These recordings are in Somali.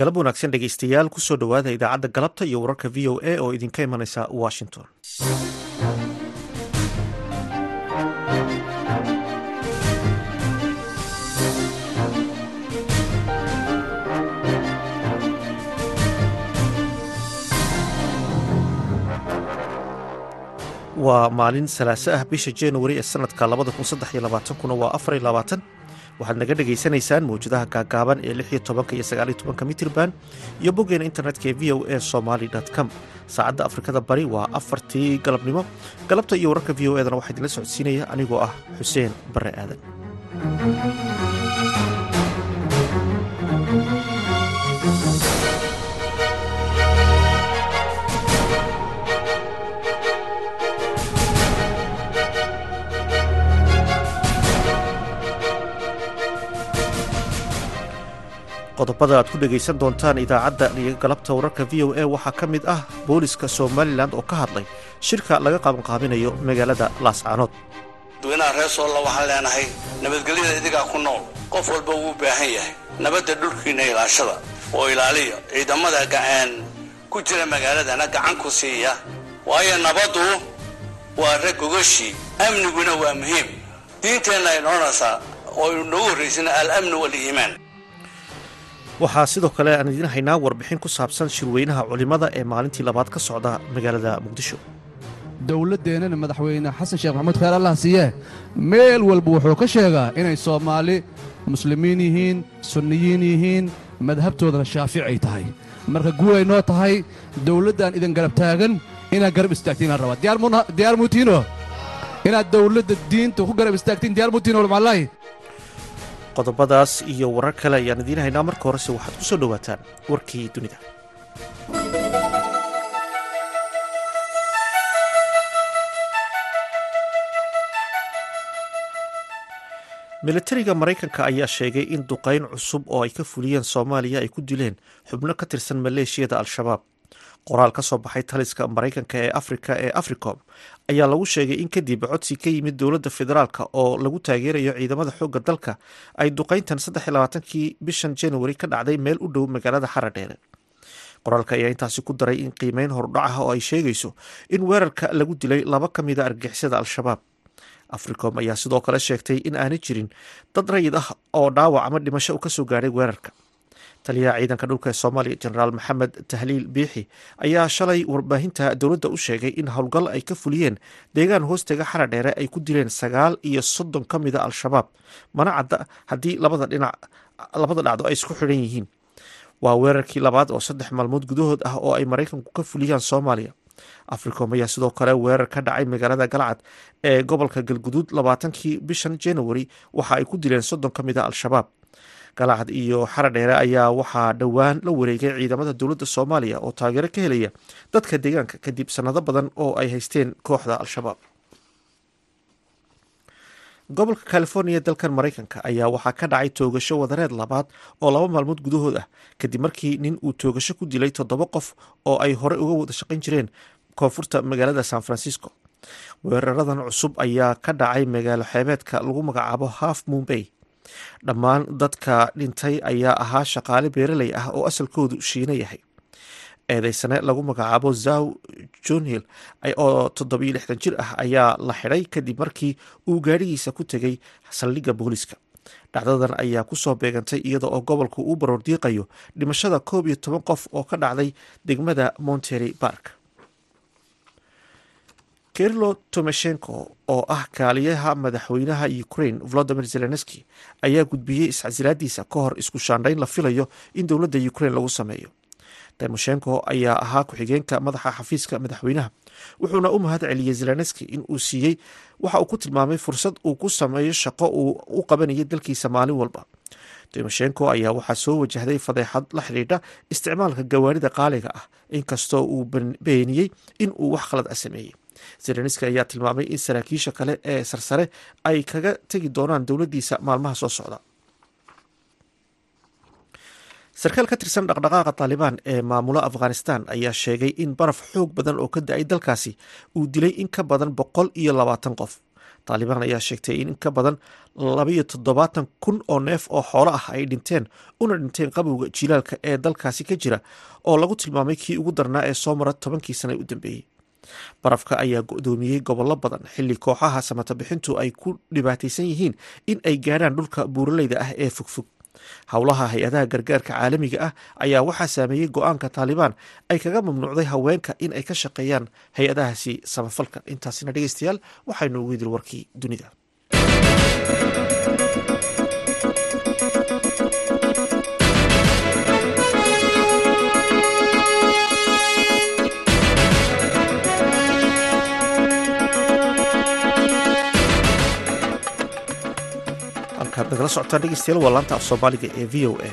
galab wanaagsan dhegaystayaal ku soo dhowaada idaacadda galabta iyo wararka v o a oo idinka imanaysa washington. Waa maalin salaaso ah bisha januari ee sanadka kuna waa waxaad naga dhagaysanaysaan mawjadaha gaagaaban ee lix iyo tobanka iyo sagaal iyo tobanka mitirban iyo boggeena internetka ee v o a somaly com. Saacadda afrikada bari waa afartii galabnimo. Galabta iyo wararka v o edana waxaa idinla socodsiinaya anigoo ah xuseen bare aadan qodobada aad ku dhegaysan doontaan idaacadda iyo galabta wararka v o a waxaa ka mid ah booliska somalilan oo ka hadlay shirka laga qabanqaabinayo magaalada laascaanood dadweynaha reer soolla waxaan leenahay nabadgelyada idigaa ku nool qof walba wuu baahan yahay. Nabadda dhulkiinna ilaashada oo ilaaliya ciidamada gaceen ku jira magaaladana gacan ku siiya. Waayo nabaddu waa rag gogashii amniguna waa muhiim. Diinteenna ay noonaysaa oo noogu horraysana al-amnu waliimaan waxaa sidoo kale aan idiin haynaa warbixin ku saabsan shirweynaha culimmada ee maalintii labaad ka socda magaalada muqdisho. Dowladdeennana madaxweyne xasan sheekh maxamuud khayr allah siiye meel walba wuxuu ka sheegaa inay soomaali muslimiin yihiin sunniyiin yihiin madhabtoodana shaafic ay tahay. Marka guulay noo tahay dawladdan idin garab taagan inaad garab istaagtiinaan rabaa. Diyaar muutiino. Inaad dawladda diinta ku garab istaagtiin diyaar muutiino walmacallaahi qodobadaas iyo warar kale ayaan idiin haynaa marka horese waxaad ku soo dhowaataan warkii dunida. Militariga maraykanka ayaa sheegay in duqayn cusub oo ay ka fuliyeen soomaaliya ay ku dileen xubno ka tirsan maleeshiyada al-shabaab. Qoraal ka soo baxay taliska maraykanka ee afrika ee africom ayaa lagu sheegay in kadib codsi ka yimid dowladda federaalk oo lagu taageerayo ciidamada xoogga dalka ay duqayntan kii bishan januari ka dhacday meel u dhow magaalada xaradheere qoraalka ayaa intaasi ku daray in qiimeyn horudhac ah oo ay sheegayso in weerarka lagu dilay laba ka mida argixisada al-shabaab. Africom ayaa sidoo kale sheegtay in aanay jirin dad rayid ah oo dhaawac ama dhimasho u ka soo gaadhay weerarka taliyaha ciidanka dhulka ee soomaaliya jenaraal maxamed tahliil biixi ayaa shalay warbaahinta dowladda u sheegay in howlgal ay ka fuliyeen deegaan hoostega xaradheere ay ku dileen sagaal iyo soddon ka mida al-shabaab. Mana cadda haddii labada dhinac labada dhacdo ay isku xidhan yihiin. Waa weerarkii labaad oo saddex maalmood gudahood ah oo ay maraykanku ka fuliyaan soomaaliya. Africom ayaa sidoo kale weerar ka dhacay magaalada galcad ee gobolka galguduud labaatankii bishan januari waxa ay ku dileen soddon ka mida al-shabaab galacad iyo xaradheere ayaa waxaa dhowaan la wareegay ciidamada dowladda soomaaliya oo taageero ka helaya dadka deegaanka kadib sanado badan oo ay haysteen kooxda al-shabaab. Gobolka californiya dalkan maraykanka ayaa waxaa ka dhacay toogasho wadareed labaad oo laba maalmood gudahood ah kadib markii nin uu toogasho ku dilay toddoba qof oo ay horey uga wada shaqayn jireen koonfurta magaalada san francisco. Weeraradan cusub ayaa ka dhacay magaalo xeebeedka lagu magacaabo half mumbay dhammaan dadka dhintay ayaa ahaa shaqaale beeraley ah oo asalkoodu shiina yahay. Eedeysane lagu magacaabo zaw jonhill oo toddobiyo lixdan jir ah ayaa la xidhay kadib markii uu gaadhigiisa ku tegay saldhigga booliska. Dhacdadan ayaa ku soo beegantay iyada oo gobolku uu baroordiiqayo dhimashada koob iyo toban qof oo ka dhacday degmada montery bark kirlo tomeshenko oo ah kaaliyaha madaxweynaha ukraine volodimir zelenski ayaa gudbiyey iscasilaadiisa ka hor isku shaandhayn la filayo in dowladda ukraine lagu sameeyo. Timoshenko ayaa ahaa ku-xigeenka madaxa xafiiska madaxweynaha wuxuuna u mahad celiyey zelenski in uu siiyey waxa uu ku tilmaamay fursad uu ku sameeyo shaqo uu u qabanayay dalkiisa maalin walba. Timoshenko ayaa waxaa soo wajahday fadeexad la xidhiidha isticmaalka gawaarida qaaliga ah inkastoo uu beeniyey in uu wax khalad a sameeyey zelenski ayaa tilmaamay in saraakiisha kale ee sarsare ay kaga tegi doonaan dowladdiisa maalmaha soo socda. Sarkaal ka tirsan dhaqdhaqaaqa taalibaan ee maamula afghanistan ayaa sheegay in baraf xoog badan oo ka da'ay dalkaasi uu dilay in ka badan boqol iyo labaatan qof. Taalibaan ayaa sheegtay in ka badan labayo toddobaatan kun oo neef oo xoolo ah ay dhinteen una dhinteen qabowga jilaalka ee dalkaasi ka jira oo lagu tilmaamay kii ugu darnaa ee soo mara tobankii sana u dambeeyey barafka ayaa go-doomiyey gobollo badan xilli kooxaha samata bixintu ay ku dhibaataysan yihiin in ay gaadhaan dhulka buuraleyda ah ee fogfog howlaha hay'adaha gargaarka caalamiga ah ayaa waxaa saameeyey go'aanka taalibaan ay kaga mamnuucday haweenka in ay ka shaqeeyaan hay'adahaasi samafalka. Intaasina dhegeystayaal waxaynu ugu idil warkii dunida nagala socotaan dhegeystayaal waa af soomaaliga ee v o a.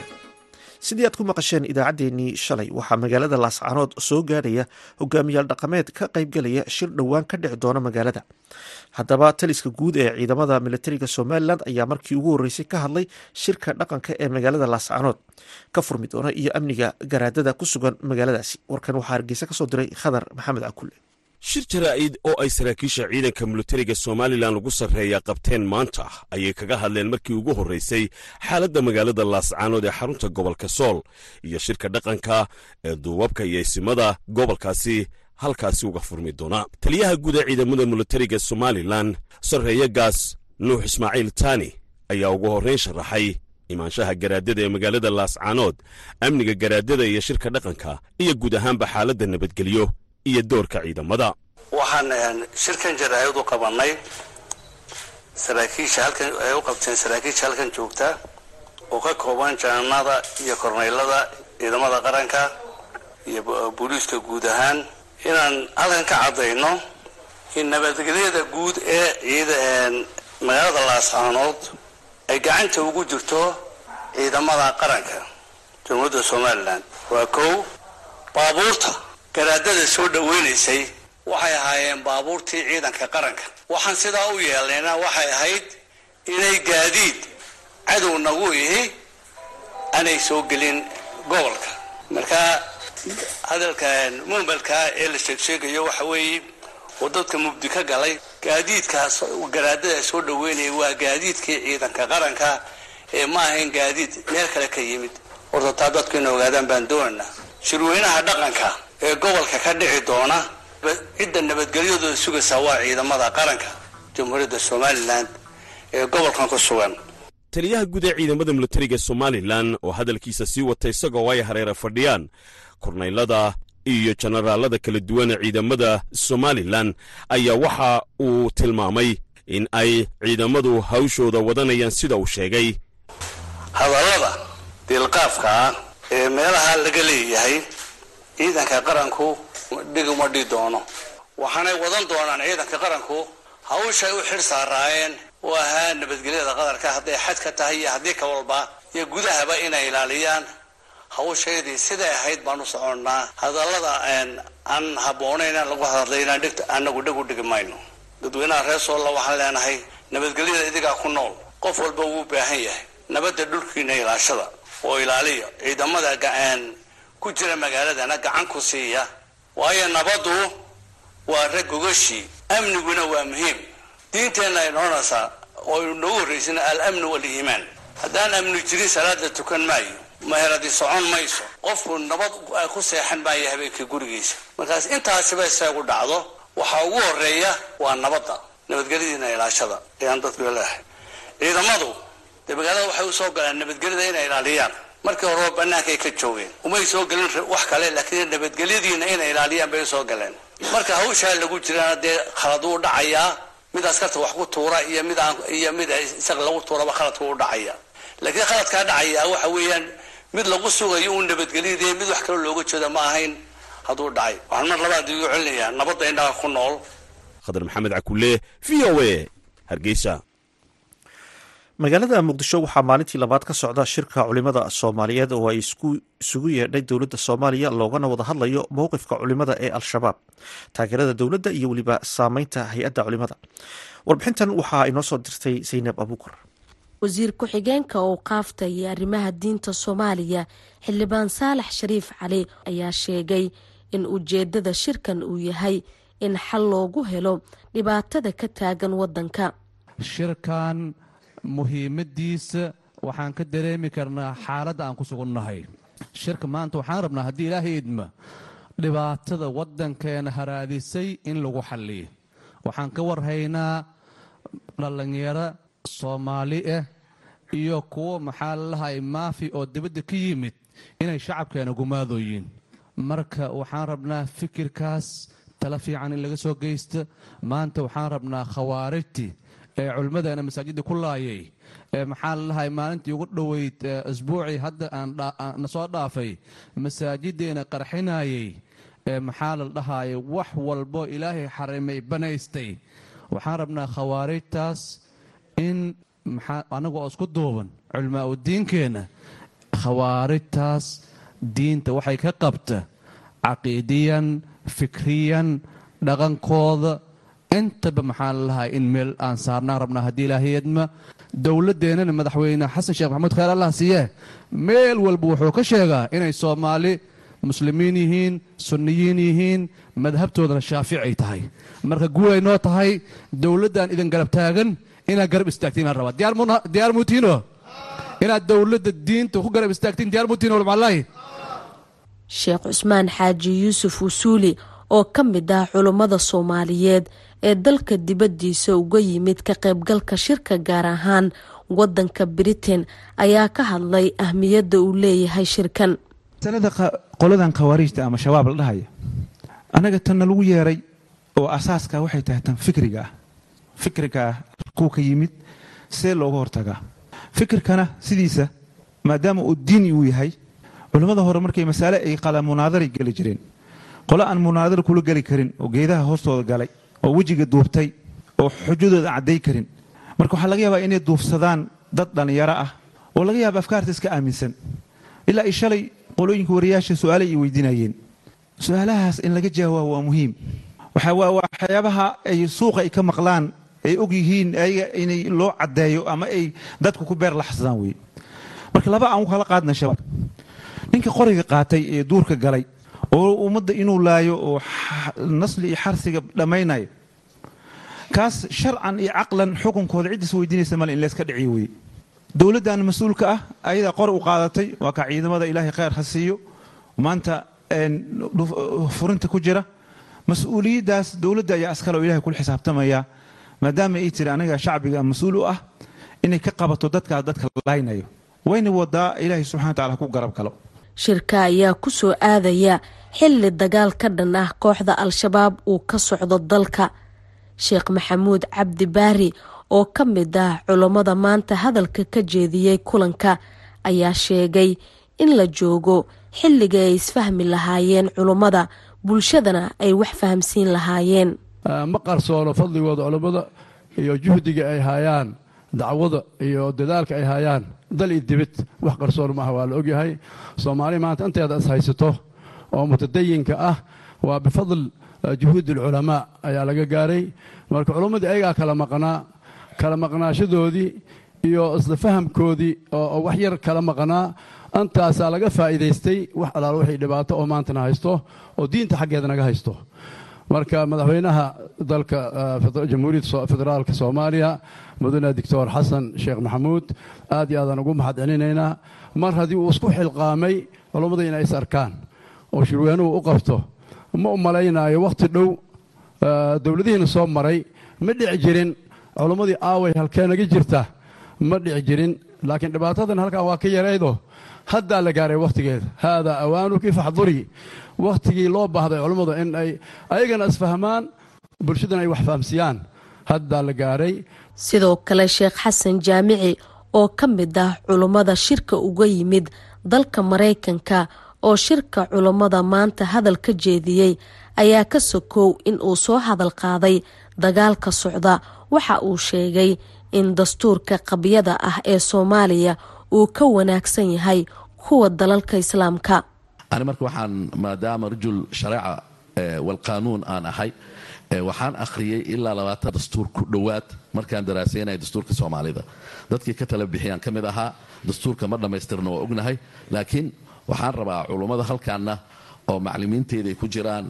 Sidii aad ku maqasheen idaacaddeenii shalay waxaa magaalada laascaanood soo gaadhaya hogaamiyaal dhaqameed ka qaybgalaya shir dhowaan ka dhici doona magaalada. Haddaba taliska guud ee ciidamada militariga somalilan ayaa markii ugu horreysay ka hadlay shirka dhaqanka ee magaalada laascaanood ka furmi doona iyo amniga garaadada ku sugan magaaladaasi. Warkan waxaa hargeysa ka soo diray khadar maxamed cakulle shir jaraa'id oo ay saraakiisha ciidanka militariga somalilan ugu sarreeya qabteen maanta ayay kaga hadleen markii ugu horraysay xaaladda magaalada laascaanood ee xarunta gobolka sool. Iyo shirka dhaqanka ee duubabka iyo isimada gobolkaasi halkaasi uga furmi doona taliyaha guud ee ciidamada militariga somalilan sarreeye gaas nuux ismaaciil taani ayaa ugu horrayn sharaxay imaanshaha garaadada ee magaalada laascaanood amniga garaadada iyo shirka dhaqanka iyo guud ahaanba xaaladda nabadgelyo iyo doorka ciidamada. Waxaan shirkan jaraa'id u qabannay. Saraakiisha halkan ay u qabteen saraakiisha halkan joogta oo ka kooban jananada iyo korneylada ciidamada qaranka iyo booliiska guud ahaan. Inaan halkan ka caddayno in nabadgelyada guud ee ciida magaalada laascaanood ay gacanta ugu jirto ciidamada qaranka jamhuuriyadda somalilan. Waa kow baabuurta garaadada soo dhaweynaysay waxay ahaayeen baabuurtii ciidanka qaranka. Waxaan sidaa u yeelnayna waxay ahayd inay gaadiid cadow nagu ihi aanay soo gelin gobolka. Marka hadalka mumbalka ee la sheegsheegayo waxa weeye oo dadka mubdi ka galay. Gaadiidkaas garaadada soo dhaweynaya waa gaadiidkii ciidanka qaranka ee ma ahayn gaadiid meel kale ka yimid. Horta taa dadku ina ogaadaan baan doonaynaa shirweynaha dhaqanka ee gobolka ka dhici doona cidda nabadgelyadooda sugaysaa waa ciidamada qaranka jamhuuriyadda somalilan ee gobolkan ku sugan. Taliyaha guud ee ciidamada militariga somalilan oo hadalkiisa sii wata isagoo ay hareera fadhiyaan. Kornaylada iyo jenaraalada kala duwan ee ciidamada somalilan ayaa waxa uu tilmaamay in ay ciidamadu hawshooda wadanayaan sida uu sheegay. Hadallada diilqaafka ah ee meelaha laga leeyahay ciidanka qaranku dhiguma dhi doono. Waxaanay wadan doonaan ciidanka qaranku hawshay u xidh saaraayeen. Oo ahaa nabadgelyada qadarka hadday xad ka tahay iyo haddii ka walba iyo gudahaba inay ilaaliyaan. Hawshaydii siday ahayd baan u soconnaa hadallada aan habboonayn lagu hadlay inaan dhigta anagu dhig u dhigi mayno. Dadweynaha reer soolla waxaan leenahay nabadgelyada idigaa ku nool qof walba wuu baahan yahay. Nabadda dhulkiina ilaashada oo ilaaliya ciidamada ku jira magaaladana gacan ku siiya. Waayo nabaddu waa rag gogashii amniguna waa muhiim. Diinteenna ay noonaysaa oo noogu horraysana al-amnu wal-iimaan. Haddaan amni jirin salaada tukan maayo. Meheradi socon mayso. Qofku nabad ku seexan maayo habeenkii gurigiisa. Markaas intaasiba isagu dhacdo. Waxaa ugu horreeya waa nabadda. Nabadgelyadiina ilaashada. Ayaan dadku leehay ciidamadu dee magaalada waxay u soo galeen nabadgelyada inay ilaaliyaan markii horeba bannaankay ka joogeen. Umay soo gelin wax kale laakiin nabadgelyadiina inay ilaaliyaan bay u soo galeen. Marka hawshaa lagu jirana dee khalad wuu dhacayaa mid askarta wax ku tuura iyo mid iyo mid isaga lagu tuuraba khaladka wuu dhacaya. Laakiin khaladkaa dhacaya waxa weeyaan mid lagu sugayo uu nabadgelyadii mid wax kaloo looga jeeda ma ahayn hadduu dhacay. Waxaan mar labaad igu celinayaa nabadda indhaha ku nool. Khadar maxamed cakulle v o a hargeysa magaalada muqdisho waxaa maalintii labaad ka socda shirka culimada soomaaliyeed oo ay isugu yeedhay dowladda soomaaliya loogana wada hadlayo mowqifka culimada ee al-shabaab taageerada dowladda iyo weliba saameynta hay'adda culimada. Warbixintan waxaa inoo soo dirtay saynab abuukar wasiir ku-xigeenka oo qaafta iyo arrimaha diinta soomaaliya xildhibaan saalax shariif cali ayaa sheegay in ujeedada shirkan uu yahay in xal loogu helo dhibaatada ka taagan wadanka shirkan muhiimaddiisa waxaan ka dareemi karnaa xaaladda aan ku sugunnahay shirka maanta waxaan rabnaa haddii ilaahay idma dhibaatada waddankeena haraadisay in lagu xalliyo. Waxaan ka warhaynaa dhallinyaro soomaali ah iyo kuwo maxaa lalahay maafi oo dibadda ka yimid inay shacabkeena gumaadooyiin marka waxaan rabnaa fikirkaas tala fiican in laga soo geysta maanta waxaan rabnaa khawaarijtii ee culimmadeena masaajidda ku laayay ee maxaa lalahay maalintii ugu dhoweyd isbuucii hadda aanna soo dhaafay masaajiddeena qarxinayay ee maxaa la dhahayay wax walbo ilaahay xarimay banaystay. Waxaan rabnaa khawaarijtaas in annaga oo isku duuban culimaa u diinkeenna khawaarijtaas diinta waxay ka qabta caqiidiyan fikriyan dhaqankooda intaba maxaa lalahay in meel aan saarnaan rabnaa haddii ilaahiyadma dowladdeennana madaxweyne xasan sheekh maxamuud khayr allah siiye meel walba wuxuu ka sheegaa inay soomaali muslimiin yihiin sunniyiin yihiin madhabtoodana shaaficay tahay. Marka guulay noo tahay dowladdan idin garab taagan inaad garab istaagtiin aan rabaa. Diyaar muutiino? Inaad dowladda diinta ku garab istaagtiin diyaar muutiino walmacallaahi sheekh cusmaan xaaji yuusuf wusuuli oo ka mid ah culummada soomaaliyeed ee dalka dibaddiisa uga yimid ka qaybgalka shirka gaar ahaan waddanka britain ayaa ka hadlay ahmiyadda uu leeyahay shirkan. Masalada qoladan khawaariijta ama shabaab la dhahaya annaga tanna lagu yeeray oo asaaska waxay tahay tan fikriga ah fikriga ah kuu ka yimid see looga hortagaa fikirkana sidiisa maadaama uu diini uu yahay culimmada hore markay masaale ay qala munaadaray geli jireen qole aan munaadara kula geli karin oo geedaha hoostooda galay oo wejiga duubtay oo xujadooda cadday karin. Marka waxaa laga yaabaa inay duufsadaan dad dhallinyaro ah oo laga yaaba afkaarta iska aaminsan. Ilaa ay shalay qolooyinka wariyaasha su'aalay ay weydiinayeen. Su'aalahaas in laga jawaabo waa muhiim. Waxyaabaha ay suuqa ay ka maqlaan ay og yihiin ayaga inay loo caddeeyo ama ay dadku ku beer laxsadaan weye marka laba aan u kala qaadna shabaab ninka qoriga qaatay ee duurka galay oo ummadda inuu laayo oo nasli iyo xarsiga dhammaynayo. Kaas sharcan iyo caqlan xukunkooda ciddiis weydiinaysa male in layska dhiciyo weye dowladdan mas'uulka ah ayadaa qori u qaadatay waa kaa ciidamada ilaahay khayr ha siiyo. Maanta furinta ku jira. Mas'uuliyaddaas dowladda ayaa askale oo ilahay kula xisaabtamaya maadaama ay tiri anaga shacbiga mas'uul u ah inay ka qabato dadkaas dadka laynayo wayna wadaa ilaahay subxana wa tacala ku garab galo shirka ayaa ku soo aadaya xilli dagaal ka dhan ah kooxda al-shabaab uu ka socdo dalka. Sheekh maxamuud cabdi baari oo ka mid ah culammada maanta hadalka ka jeediyey kulanka ayaa sheegay in la joogo xilliga ay isfahmi lahaayeen culummada bulshadana ay wax fahamsiin lahaayeen. Ma qarsoono fadligooda culammada iyo juhdiga ay haayaan dacwada iyo dadaalka ay haayaan dal iyo dibid wax qarsoon maaha waa la ogyahay soomaali maanta inteeda is haysato oo mutadayinka ah waa bifadl juhuudi alculamaa ayaa laga gaaray. Marka culammadii ayagaa kala maqnaa kala maqnaashadoodii iyo isla fahamkoodii oo wax yar kala maqnaa. Intaasaa laga faa'iidaystay wax alaal wixii dhibaato oo maantana haysto oo diinta xaggeeda naga haysto marka madaxweynaha dalka jamhuuriyadda federaalka soomaaliya mudane doctor xasan sheekh maxamuud aad iyo aadaan ugu mahad celinaynaa mar haddii uu isku xilqaamay culummada inay is arkaan. Oo shirweynuhu u qabto ma u malaynaayo wakhti dhow dowladihiina soo maray ma dhici jirin culummadii aaway halkee naga jirta ma dhici jirin. Laakiin dhibaatadan halkaa waa ka yaraydo haddaa la gaaray wakhtigeeda haadaa awaanuki faxduri. Wakhtigii loo baahday culummadu in ay ayagana isfahmaan bulshadana ay wax fahamsiiyaan haddaa la gaaray. Sidoo kale sheekh xasan jaamici oo ka mid ah culummada shirka uga yimid dalka maraykanka oo shirka culummada maanta hadal ka jeediyey ayaa ka sokow in uu soo hadal qaaday dagaalka socda. Waxa uu sheegay in dastuurka qabyada ah ee soomaaliya uu ka wanaagsan yahay kuwa dalalka islaamka. Ani marka waxaan maadaama rajul shareeca walqaanuun aan ahay waxaan akhriyey ilaa labaatan dastuur ku dhowaad markaan daraasaynaya dastuurka soomaalida. Dadkii ka tala bixiyaan ka mid ahaa dastuurka ma dhammaystirna waa ognahay. Laakiin waxaan rabaa culummada halkaanna oo maclimiinteyda ay ku jiraan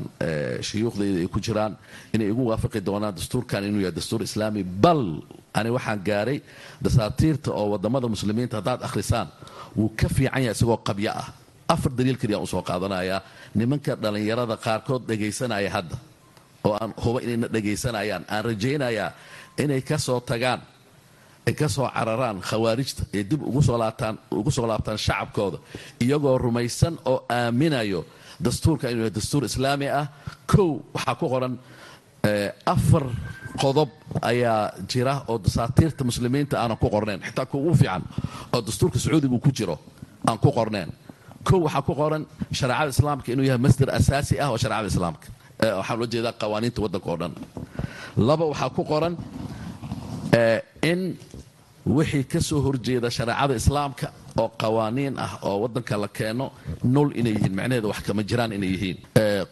shuyuukhdeyda ay ku jiraan inay igu waafaqi doonaan dastuurkan inuu yahay dastuur islaami. Bal ani waxaan gaaray dasaatiirta oo waddamada muslimiinta haddaad akhrisaan wuu ka fiican yahay isagoo qabyo ah. Afar daliil keliya u soo qaadanayaa nimanka dhallinyarada qaarkood dhegaysanaya hadda oo aan huba inayna dhegaysanayaan. Aan rajaynayaa inay ka soo tagaan ay ka soo cararaan khawaarijta ee dib ugu soo laabtaan shacabkooda iyagoo rumaysan oo aaminayo dastuurka inuu yahay dastuur islaami ah. Kow waxaa ku qoran afar qodob ayaa jira oo dasaatiirta muslimiinta aanan ku qornayn. Xitaa kuwa ugu fiican oo dastuurka sacuudigu ku jiro aan ku qornayn. Kow waxaa ku qoran shareecada islaamka inuu yahay masdar asaasi ah oo shareecada islaamka. Waxaan ula jeedaa qawaaniinta waddanka oo dhan. Laba waxaa ku qoran in wixii ka soo horjeeda shareecada islaamka oo qawaaniin ah oo waddanka la keeno nol inay yihiin macnaheeda wax kama jiraan inay yihiin.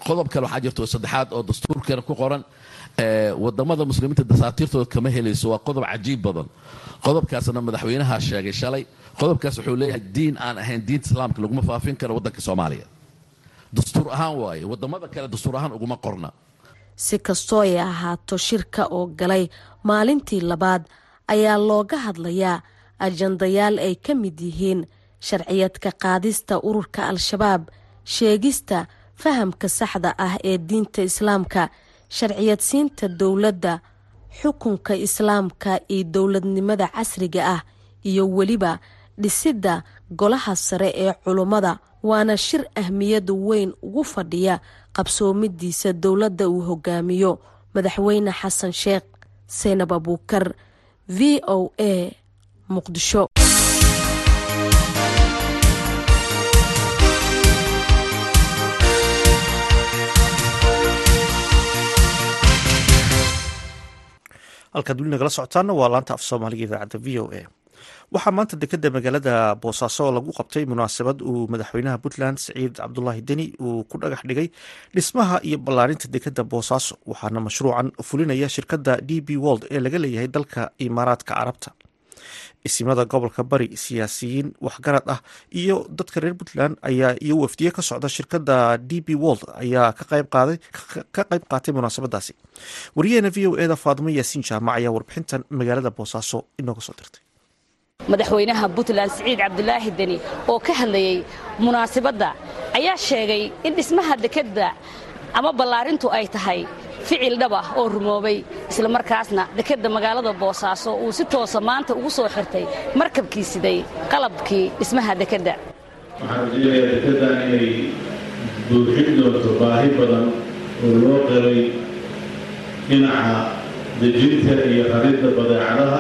Qodob kale waxaa jirto saddexaad oo dastuurkeena ku qoran. Wadamada muslimiinta dasaatiirtooda kama helayso waa qodob cajiib badan. Qodobkaasna madaxweynaha sheegay shalay. Qodobkaas wuxuu leeyahay diin aan ahayn diinta islaamka laguma faafin karo waddanka soomaaliya. Dastuur ahaan waaye waddamada kale dastuur ahaan uguma qorna. Si kastoo ay ahaato shirka oo galay maalintii labaad ayaa looga hadlayaa ajandayaal ay ka mid yihiin sharciyadka qaadista ururka al-shabaab sheegista fahamka saxda ah ee diinta islaamka sharciyadsiinta dowladda xukunka islaamka iyo dowladnimada casriga ah iyo weliba dhisidda golaha sare ee culummada waana shir ahmiyada weyn ugu fadhiya qabsoomidiisa dowladda uu hogaamiyo. Madaxweyne xasan sheekh seynab abuukar v o a muqdisho. Halkaad weli nagala socotaana waa laanta af soomaaliga idaacadda v o a. Waxaa maanta dekeda magaalada boosaaso lagu qabtay munaasabad uu madaxweynaha puntland siciid cabdulaahi deni uu ku dhagax dhigay dhismaha iyo ballaarinta dekeda boosaaso waxaana mashruucan fulinaya shirkadda d b wold ee laga leeyahay dalka imaaraadka carabta isimada gobolka bari siyaasiyiin waxgarad ah iyo dadka reer puntland ayaa iyo wafdiye ka socda shirkadda d b wold ayaa ka qayb qaatay munaasabadaasi. Wariyaheena v o eda faadimo yaasiin jaamac ayaa warbixintan magaalada boosaaso inooga soo dirtay. Madaxweynaha puntland siciid cabdulaahi deni oo ka hadlayey munaasabadda ayaa sheegay in dhismaha dekedda ama ballaarintu ay tahay ficil dhab ah oo rumoobay islamarkaasna dekedda magaalada boosaaso uu si toosa maanta ugu soo xirtay markabkii siday qalabkii dhismaha dekedda waxaan rajaynayaa dekeddan inay buuxin doonto baahi badan oo loo qiray dhinaca dejinta iyo raridda badeecadaha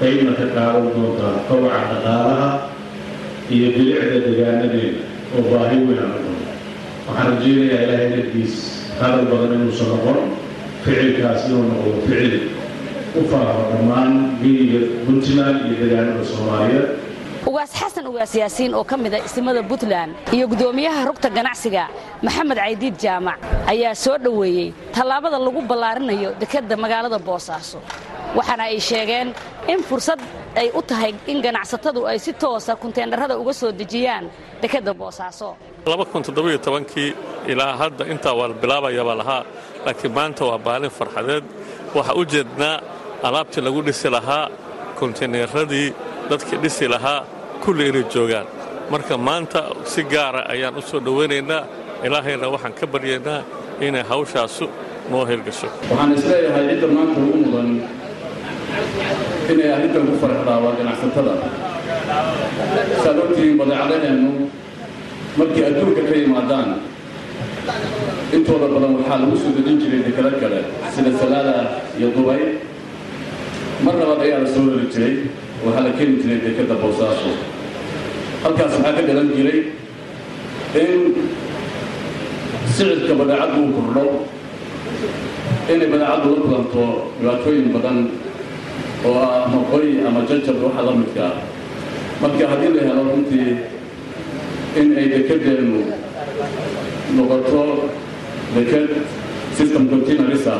qaybna ka qaadan doontaa kobaca dhaqaalaha iyo bilicda degaanadeeda oo baahi weyn aan waxaan rajaynayaa ilaahay darkiis hadal badan inuusan noqon ficilkaas inuu noqdo ficil. U faafo dhammaan geyga puntland iyo degaanada soomaaliyeed. Ugaas xasan ugaas yaasiin oo ka mida isimada puntland iyo guddoomiyaha rugta ganacsiga maxamed caydiid jaamac ayaa soo dhoweeyey tallaabada lagu ballaarinayo dekedda magaalada boosaaso. Waxaana ay sheegeen in fursad ay u tahay in ganacsatadu ay si toosa kunteendharrada uga soo dejiyaan. Dekedda boosaaso. Kii ilaa hadda intaa waa la bilaabayabaa lahaa laakiin maanta waa baalin farxadeed. Waxaa u jeednaa alaabtii lagu dhisi lahaa konteyneeradii dadkii dhisi lahaa kulli inay joogaan. Marka maanta si gaara ayaan u soo dhowaynaynaa ilaahayna waxaan ka baryaynaa inay hawshaasu noo hirgasho waxaan is leeyahay cidda maanta ugu mudan inay arrintan ku farxdaa waa ganacsatada. Saad ogtihiin badeecadaheennu markii adduunka ka yimaadaan intooda badan waxaa lagu soo dejin jiray dekado kale sida salaada iyo dubay mar labaad ayaa la soo heli jiray waxaa la keeni jiray dekadda boosaaso halkaas waxaa ka dhalan jiray in sicirka badeecaddu uu kordho inay badeecaddu la kulanto dhibaatooyin badan oo ah ama qoy ama jajab waxa la midka. Ah marka haddii la helo runtii in ay dekedeennu noqoto deked system continuarisa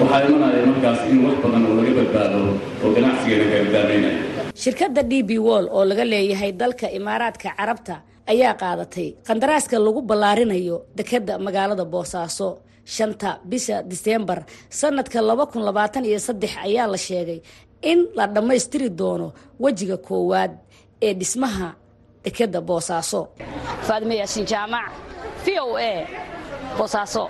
waxaa imanaya markaas in wax badan oo laga badbaado oo ganacsigeena gardaamaynaya shirkadda d b wol oo laga leeyahay dalka imaaraadka carabta ayaa qaadatay qandaraaska lagu ballaarinayo dekedda magaalada boosaaso shanta bisha diseembar sanadka laba kun labaatan iyo saddex ayaa la sheegay in la dhammaystiri doono wejiga koowaad ee dhismaha dekedda boosaaso faadime yaasiin jaamac v o a boosaaso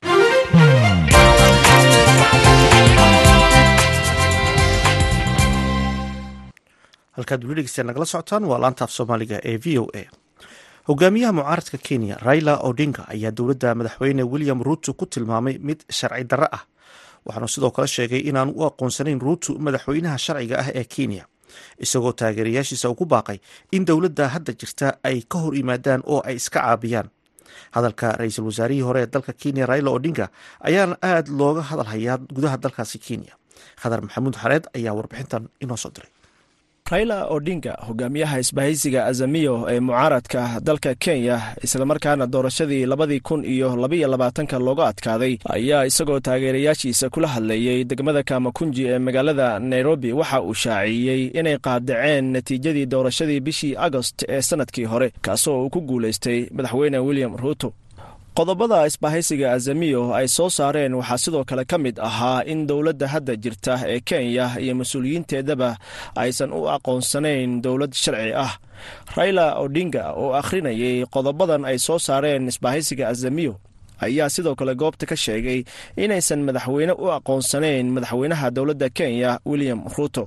halkaad weli dhegeystayaa nagala socotaan waa laanta af soomaaliga ee v o a hogaamiyaha mucaaradka kenya raila odinga ayaa dowladda madaxweyne william ruuto ku tilmaamay mid sharci darro ah. Waxaanu sidoo kale sheegay inaanu u aqoonsanayn ruuto madaxweynaha sharciga ah ee kenya isagoo taageerayaashiisa ugu baaqay in dowladda hadda jirta ay ka hor yimaadaan oo ay iska caabiyaan. Hadalka ra'iisul wasaarihii hore ee dalka kenya raila odinga ayaana aada looga hadalhayaa gudaha dalkaasi kenya. Khadar maxamuud xareed ayaa warbixintan inoo soo diray raila odinga hogaamiyaha isbahaysiga azamiyo ee mucaaradka dalka kenya islamarkaana doorashadii labadii kun iyo labaiyo labaatanka looga adkaaday ayaa isagoo taageerayaashiisa kula hadlayey degmada kamakunji ee magaalada nairobi. Waxa uu shaaciyey inay qaadaceen natiijadii doorashadii bishii agost ee sannadkii hore kaasoo uu ku guulaystay madaxweyne william ruuto qodobada isbahaysiga azamiyo ay soo saareen waxaa sidoo kale ka mid ahaa in dowladda hadda jirta ee kenya iyo mas'uuliyiinteedaba aysan u aqoonsanayn dowlad sharci ah. Raila odinga oo akhrinayay qodobadan ay soo saareen isbahaysiga azamiyo ayaa sidoo kale goobta ka sheegay inaysan madaxweyne u aqoonsanayn madaxweynaha dowladda kenya william ruuto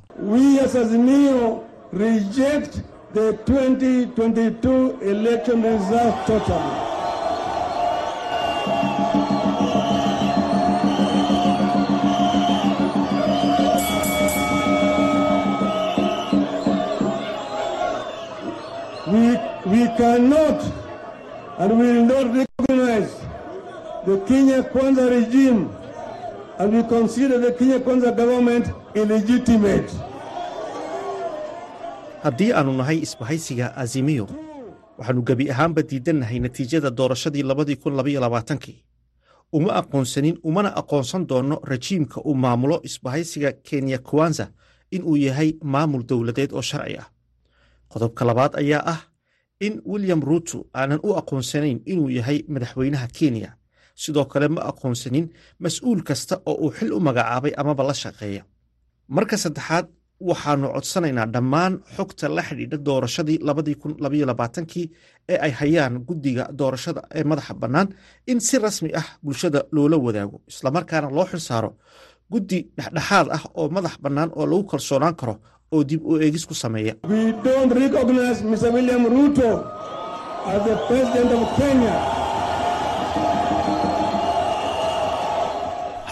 cannot and will not recognize the Kenya Kwanza regime and we consider the Kenya Kwanza government illegitimate. haddii aanu nahay isbahaysiga azimiyo waxaanu gebi ahaanba diidannahay natiijada doorashadii labadii kun labaiyo labaatankii uma aqoonsanin umana aqoonsan doono rajiimka uu maamulo isbahaysiga kenya kwanza inuu yahay maamul dowladeed oo sharci ah qodobka labaad ayaa ah in william ruuto aanan u aqoonsanayn inuu yahay madaxweynaha kenya. Sidoo kale ma aqoonsanin mas'uul kasta oo uu xil u magacaabay amaba la shaqeeya. Marka saddexaad waxaanu codsanaynaa dhammaan xogta la xidhiidha doorashadii labadii kun labaiyo labaatankii ee ay hayaan guddiga doorashada ee madaxa bannaan in si rasmi ah bulshada loola wadaago. Islamarkaana loo xil saaro guddi dhexdhexaad ah oo madax bannaan oo lagu kalsoonaan karo oo dib u eegis ku sameeya We don't recognize Mr. William Ruto as the president of Kenya.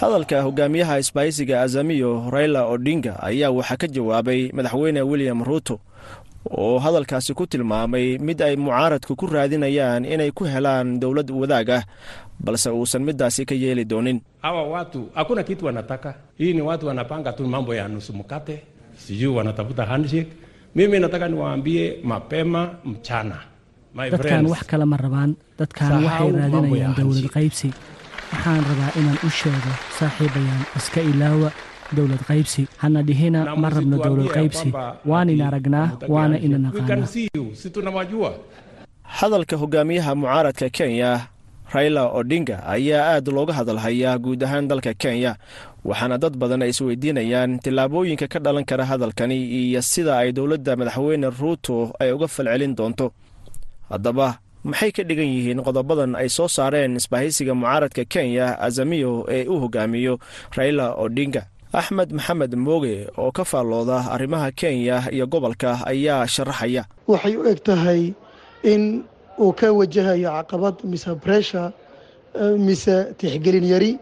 hadalka hogaamiyaha isbahaysiga azamiyo raila odinga ayaa waxaa ka jawaabay madaxweyne william ruuto oo hadalkaasi ku tilmaamay mid ay mucaaradku ku raadinayaan inay ku helaan dowlad wadaag ah balse uusan midaasi ka yeeli doonin hawa watu hakuna kitu wanataka. Hii ni watu wanapanga tu mambo ya nusu mkate, sijui wanatafuta handshake. Mimi nataka niwaambie mapema mchana, my dadkan friends, wax kale ma rabaan. Dadkan waxay raadinayaan dowlad qaybsi. Waxaan rabaa inaan u sheego saaxiibayaan iska ilaawa dowlad qaybsi. Hana dhihina na ma rabno dowlad qaybsi. waan ina aragnaa waana ina naqaanaa. hadalka hogaamiyaha mucaaradka kenya raila odinga ayaa aad looga hadalhayaa guud ahaan dalka kenya waxaana dad badan ay isweydiinayaan tillaabooyinka ka dhalan kara hadalkani iyo sida ay dowladda madaxweyne ruuto ay uga falcelin doonto. Haddaba maxay ka dhigan yihiin qodobadan ay soo saareen isbahaysiga mucaaradka kenya azamiyo ee u hogaamiyo raila odinga? Axmed maxamed mooge oo ka faallooda arrimaha kenya iyo gobolka ayaa sharaxaya. Waxay u eg tahay in uu ka wajahayo caqabad mise bressure eh, mise tixgelin yari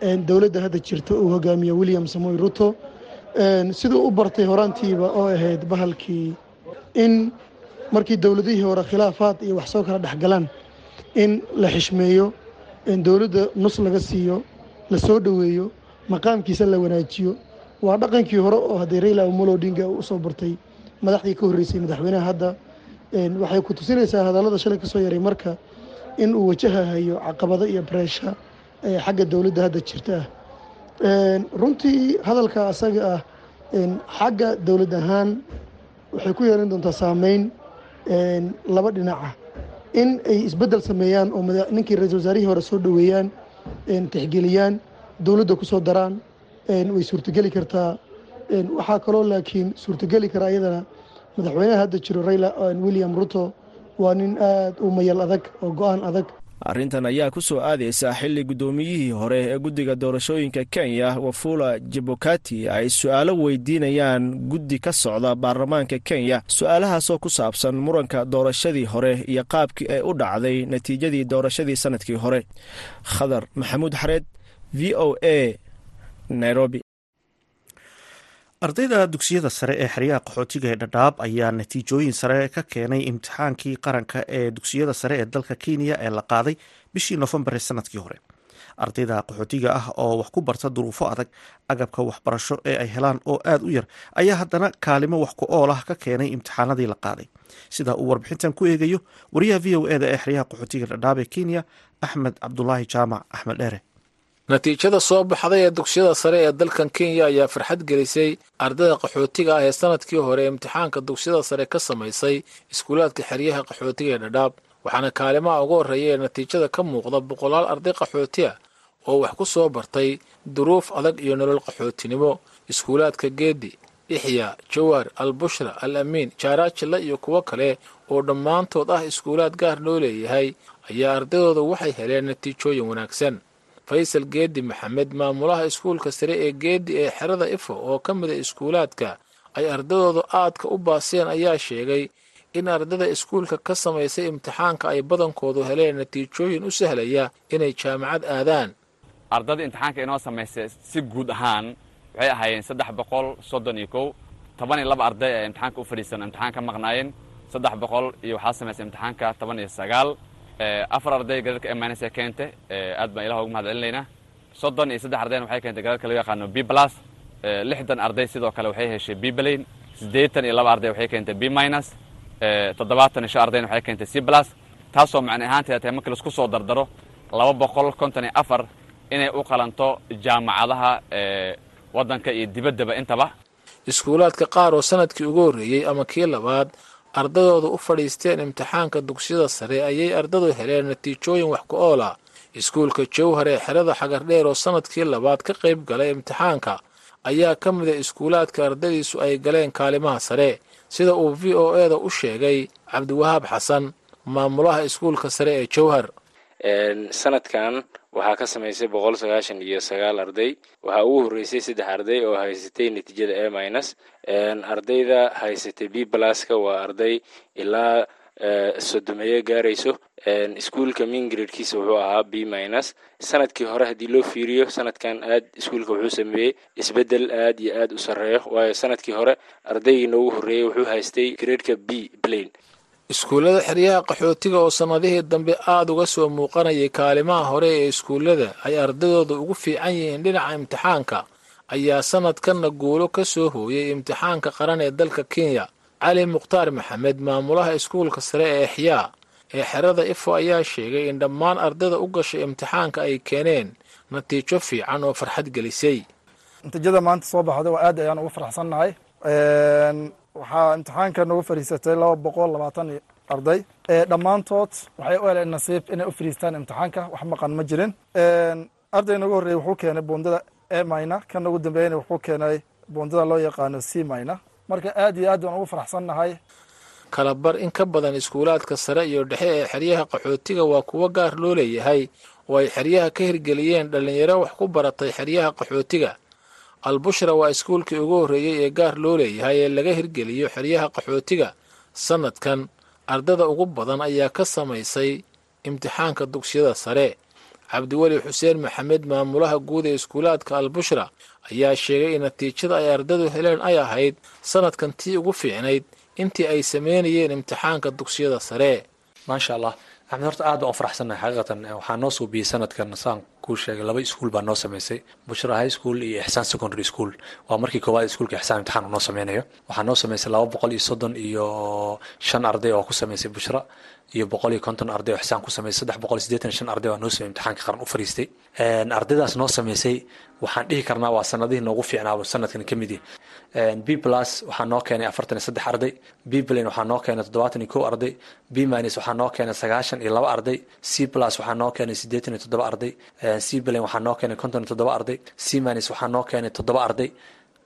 dowladda hadda jirta uu hogaamiyo william samoy ruto. Siduu u bartay horaantiiba oo ahayd bahalkii in markii dowladihii hore khilaafaad iyo wax soo kala dhexgalaan in la xishmeeyo dowladda nus laga siiyo la soo dhoweeyo maqaamkiisa la wanaajiyo. Waa dhaqankii hore oo haddii raila omolo odinga uu u soo bartay. Madaxdii ka horreysay madaxweynaha hadda waxay ku tusinaysaa hadallada shalay ka soo yaray marka in uu wajahahayo caqabado iyo breesha ee xagga dowladda hadda jirta. Ah runtii hadalka asaga ah xagga dowlad ahaan waxay ku yeelan doontaa saameyn laba dhinaca in ay isbeddel sameeyaan oo ninkii ra'isul wasaarihii hore soo dhoweeyaan tixgeliyaan dowladda ku soo daraan way suurtogeli kartaa. Waxaa kaloo laakiin suurtogeli kara ayadana madaxweynaha hadda jiro raila william ruto. Waa nin aad u mayal adag oo go'aan adag arrintan ayaa ku soo aadaysa xilli guddoomiyihii hore ee guddiga doorashooyinka kenya wafula jibokati ay su'aalo weydiinayaan guddi ka socda baarlamaanka kenya su'aalahaasoo ku saabsan muranka doorashadii hore iyo qaabkii ay u dhacday natiijadii doorashadii sannadkii hore. Khadar maxamuud xareed v o a nairobi ardayda dugsiyada sare ee xeryaha qaxootiga ee dhadhaab ayaa natiijooyin sare ka keenay imtixaankii qaranka ee dugsiyada sare ee dalka kenya ee la qaaday bishii noofembar ee sannadkii hore. Ardayda qaxootiga ah oo wax ku barta duruufo adag agabka waxbarasho ee ay helaan oo aad u yar ayaa haddana kaalimo wax ku ool ah ka keenay imtixaanadii la qaaday. Sida uu warbixintan ku eegayo wariyaha v o eda ee xeryaha qaxootiga dhadhaab ee kenya axmed cabdulaahi jaamac axmed dheere natiijada soo baxday ee dugsiyada sare ee dalkan kenya ayaa farxad gelisay ardayda qaxootiga ah ee sannadkii hore imtixaanka dugsiyada sare ka samaysay iskuulaadka xeryaha qaxootiga ee dhadhaab waxaana kaalimaha ugu horreeya ee natiijada ka muuqda boqolaal arday qaxooti ah oo wax ku soo bartay duruuf adag iyo nolol qaxootinimo. Iskuulaadka geedi ixya jawaar albushra al amiin jaaraajilla iyo kuwo kale oo dhammaantood ah iskuulaad gaar loo leeyahay ayaa ardaydooda waxay heleen natiijooyin wanaagsan faysal geedi maxamed maamulaha iskuulka sare ee geedi ee xerada ifo oo ka mida iskuulaadka ay ardadooda aadka u baaseen ayaa sheegay in ardada iskuulka ka samaysay imtixaanka ay badankoodu heleen natiijooyin u sahlaya inay jaamacad aadaan. Ardada imtixaanka inoo samaysay si guud ahaan waxay ahaayeen saddex boqol soddon iyo kow toban iyo laba arday ee imtixaanka u fadhiisan imtixaan ka maqnaayeen saddex boqol iyo waxaa samaysay imtixaanka toban iyo sagaal afar arday galalka emanes ee keentay aad baan ilaha ugu mahad celinaynaa soddon iyo saddex ardayna waxay keentay galalka loo yaqaano b plus. Lixdan arday sidoo kale waxay heshay b blain siddeetan iyo laba arday waxay keentay b minus. Toddobaatan iyo shan ardayna waxay keentay c plus. Taasoo macne ahaanteeda tahay la isku soo dardaro laba boqol konton iyo afar inay u qalanto jaamacadaha waddanka iyo dibaddaba intaba. Iskuulaadka qaar oo sannadkii ugu horreeyey ama kii labaad ardadooda u fadhiisteen imtixaanka dugsiyada sare ayay ardadu heleen natiijooyin wax ku ool ah. Iskuulka jowhar ee xerada xagardheer oo sannadkii labaad ka qayb galay imtixaanka ayaa ka mida iskuulaadka ardadiisu ay galeen kaalimaha sare sida uu v o eda u sheegay cabdiwahaab xasan maamulaha iskuulka sare ee jowhar sanadkan waxaa ka samaysay boqol sagaashan iyo sagaal arday. Waxaa ugu horreysay saddex arday oo haysatay natiijada a minus. Ardayda haysatay b blaska waa arday ilaa sodomeeyo gaarayso. Iskuulka mingradekiisa wuxuu ahaa b minus. Sanadkii hore haddii loo fiiriyo sanadkan aad iskuulka wuxuu sameeyey isbeddel aad iyo aad u sarreeyo. Waayo sannadkii hore ardaygii noogu horreeyey wuxuu haystay gradeka b blain iskuullada xeryaha qaxootiga oo sannadihii dambe aada uga soo muuqanayay kaalimaha hore ee iskuullada ay ardadooda ugu fiican yihiin dhinaca imtixaanka ayaa sanadkanna guulo ka soo hooyay imtixaanka qaran ee dalka kenya. Cali mukhtaar maxamed maamulaha iskuulka sare ee exyaa ee xerada ifo ayaa sheegay in dhammaan ardada u gashay imtixaanka ay keeneen natiijo fiican oo farxad gelisay. Natiijada maanta soo baxda waa aad ayaan ugu faraxsannahay waxaa imtixaanka nagu fadhiisatay laba boqol labaatan arday. Dhammaantood waxay u heleen nasiib inay u fadhiistaan imtixaanka. Wax maqan ma jirin. Arday nagu horreeyey wuxuu keenay buundada a mina kan nagu dambeeyana wuxuu keenay buundada loo yaqaano c mina marka aad iyo aad baan ugu faraxsannahay kalabar in ka badan iskuulaadka sare iyo dhexe ee xeryaha qaxootiga waa kuwo gaar loo leeyahay. Oo ay xeryaha ka hirgeliyeen dhallinyaro wax ku baratay xeryaha qaxootiga albushra waa iskuulkii ugu horreeyey ee gaar loo leeyahay ee laga hirgeliyo xeryaha qaxootiga. Sannadkan ardada ugu badan ayaa ka samaysay imtixaanka dugsiyada sare. Cabdiweli xuseen maxamed maamulaha guud ee iskuulaadka albushra ayaa sheegay in natiijada ay ardadu heleen ay ahayd sannadkan tii ugu fiicnayd intii ay sameynayeen imtixaanka dugsiyada sare. Maasha allah axmed horta aad baan u faraxsannahay xaqiiqatan waxaa noo suubiyey sanadkan saan kuu sheegay laba iskuul baa noo sameysay. Bushra high school iyo ixsaan secondary school. Waa markii koowaad iskuulka ixsaan imtixaan uu noo sameynayo. Waxaa noo sameysay laba boqol iyo soddon iyo shan arday oo ku sameysay bushra iyo boqol iyo konton arday oo ku sameysay saddex boqol iyo shan arday oo noo sameeyey imtixaanka qaran u fariistay. Ardaydaas noo sameysay waxaan dhihi karnaa waa sanadihii noogu fiicnaaba sanadkan ka mid yahay. B plus waxaa noo keenay afartan iyo saddex arday b plane waxaa noo keenay toddobaatan iyo kow arday b minus waxaa noo keenay sagaashan iyo laba arday c plus waxaa noo keenay siddeetan iyo toddoba arday c plane waxaa noo keenay konton iyo toddoba arday c minus waxaa noo keenay toddoba arday.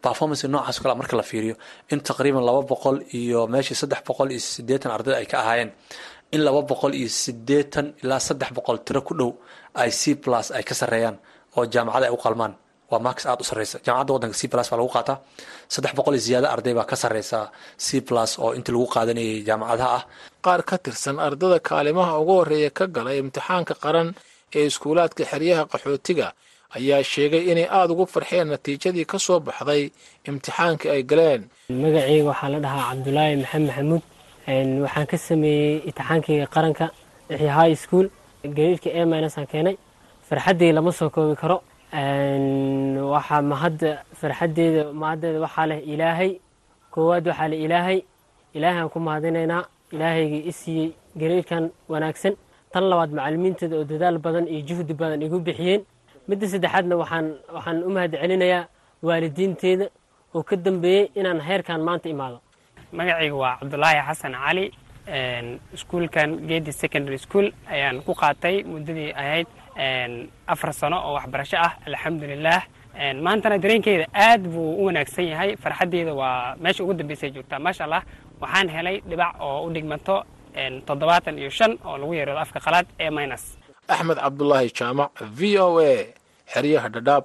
Performance noocaas kale marka la fiiriyo in taqriiban laba boqol iyo meeshii saddex boqol iyo siddeetan arday ay ka ahaayeen in laba boqol iyo siddeetan ilaa saddex boqol tiro ku dhow ay c plus ay ka sarreeyaan oo jaamacada ay u qalmaan. Waa max aada u sarreysa. Jaamacadda waddanka c plus baa lagu qaataa. Saddex boqol iyo ziyaado arday baa ka sarreysa c plus oo intii lagu qaadanayay jaamacadaha ah. Qaar ka tirsan ardada kaalimaha ugu horreeya ka galay imtixaanka qaran ee iskuulaadka xeryaha qaxootiga ayaa sheegay inay aada ugu farxeen natiijadii ka soo baxday imtixaankii ay galeen. Magacayga waxaa la dhahaa cabdulaahi maxamed maxamuud waxaan ka sameeyey imtixaankayga qaranka wixii high school gareedka a minusaan keenay. Farxaddii lama soo koobi karo. Waxaa mahadda farxaddeeda mahaddeeda waxaa leh ilaahay koowaad waxaa leh ilaahay. Ilaahay aan ku mahadinaynaa ilaahayga i siiyey gareedkan wanaagsan. Tan labaad macalimiinteeda oo dadaal badan iyo juhdi badan igu bixiyeen. Midda saddexaadna waxaan waxaan u mahad celinayaa waalidiinteeda oo ka dambeeyey inaan heerkan maanta imaado magacayga waa cabdulaahi xasan cali iskuulkan gedi secondary school ayaan ku qaatay muddadii ahayd afar sano oo waxbarasho ah alxamdulilah maantana dareenkeyda aad buu u wanaagsan yahay farxaddeeda waa meesha ugu dambeysay joogtaa maasha allah waxaan helay dhibac oo u dhigmato toddobaatan iyo shan oo lagu yeerado afka qalaad ee minus. Axmed cabdulaahi jaamac v o a xeryaha dhadhaab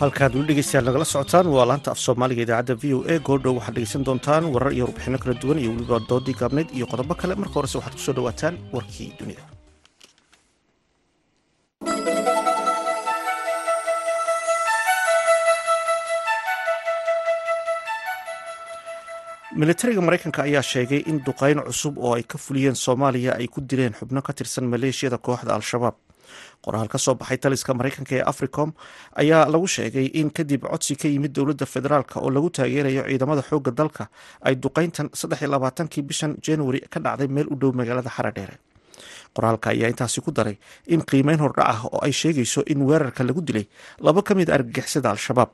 halkaad weli dhegeystayaal nagala socotaan waa laanta af soomaaliga idaacadda v o a. Goordhow waxaad dhegeysan doontaan warar iyo warbixino kala duwan iyo weliba doodii gaabneyd iyo qodobo kale. Marka horese waxaad ku soo dhawaataan warkii dunida. Militariga maraykanka ayaa sheegay in duqeyn cusub oo ay ka fuliyeen soomaaliya ay ku dileen xubno ka tirsan maleeshiyada kooxda al-shabaab qoraal ka soo baxay taliska maraykanka ee africom ayaa lagu sheegay in kadib codsi ka yimid dowladda federaalk oo lagu taageerayo ciidamada xoogga dalka ay duqeyntan saddexiylabaatankii bishan januari ka dhacday meel u dhow magaalada xaradheere qoraalka ayaa intaasi ku daray in qiimeyn hordhac ah oo ay sheegayso in weerarka lagu dilay laba ka mid a argagixisada al-shabaab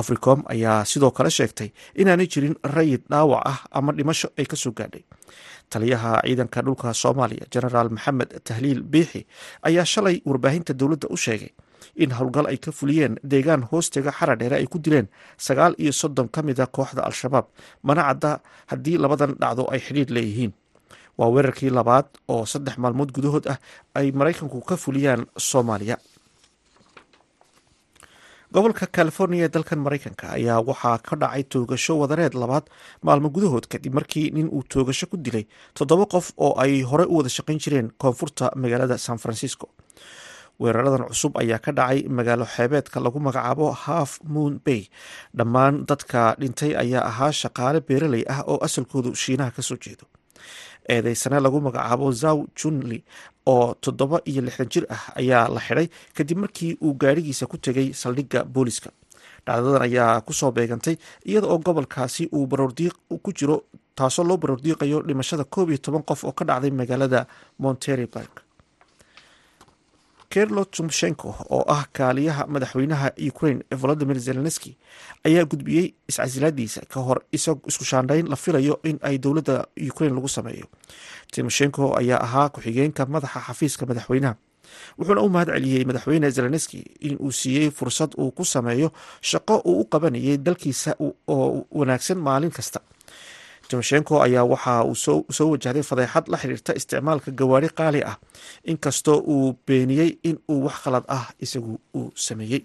africom ayaa sidoo kale sheegtay inaanay jirin rayid dhaawac ah ama dhimasho ay ka soo gaadhay. Taliyaha ciidanka dhulka soomaaliya genaraal maxamed tahliil biixi ayaa shalay warbaahinta dowladda u sheegay in howlgal ay ka fuliyeen deegaan hoostega xaradheere ay ku dileen sagaal iyo soddon ka mid a kooxda al-shabaab mana cadda haddii labadan dhacdo ay xidhiidh leeyihiin. Waa weerarkii labaad oo saddex maalmood gudahood ah ay maraykanku ka fuliyaan soomaaliya gobolka california ee dalkan maraykanka ayaa waxaa ka dhacay toogasho wadareed labaad maalmo gudahood kadib markii nin uu toogasho ku dilay toddoba qof oo ay hore u wada shaqayn jireen koonfurta magaalada san francisco. Weeraradan cusub ayaa ka dhacay magaalo xeebeedka lagu magacaabo half moon bay. Dhammaan dadka dhintay ayaa ahaa shaqaale beeraley ah oo asalkoodu shiinaha ka soo jeedo eedeysane lagu magacaabo zaw junli oo toddoba iyo lixdan jir ah ayaa la xidhay kadib markii uu gaarigiisa ku tegay saldhigga booliska dhacdadan ayaa ku soo beegantay iyada oo gobolkaasi uu baroordiiq ku jiro taasoo loo baroordiiqayo dhimashada koob iyo toban qof oo ka dhacday magaalada montereburg kerlo tumshenko oo ah kaaliyaha madaxweynaha ukraine volodimir zelenski ayaa gudbiyey iscasilaadiisa ka hor isku shaandhayn la filayo in ay dowladda ukraine lagu sameeyo. Timoshenko ayaa ahaa ku-xigeenka madaxa xafiiska madaxweynaha. Wuxuuna u mahad celiyey madaxweyne zelenski in uu siiyey fursad uu ku sameeyo shaqo uu u qabanayay dalkiisa oo wanaagsan maalin kasta timoshenko ayaa waxa uu soo wajahday fadeexad la xiriirta isticmaalka gawaari qaali ah inkastoo uu beeniyey in uu wax khalad ah isagu uu sameeyey.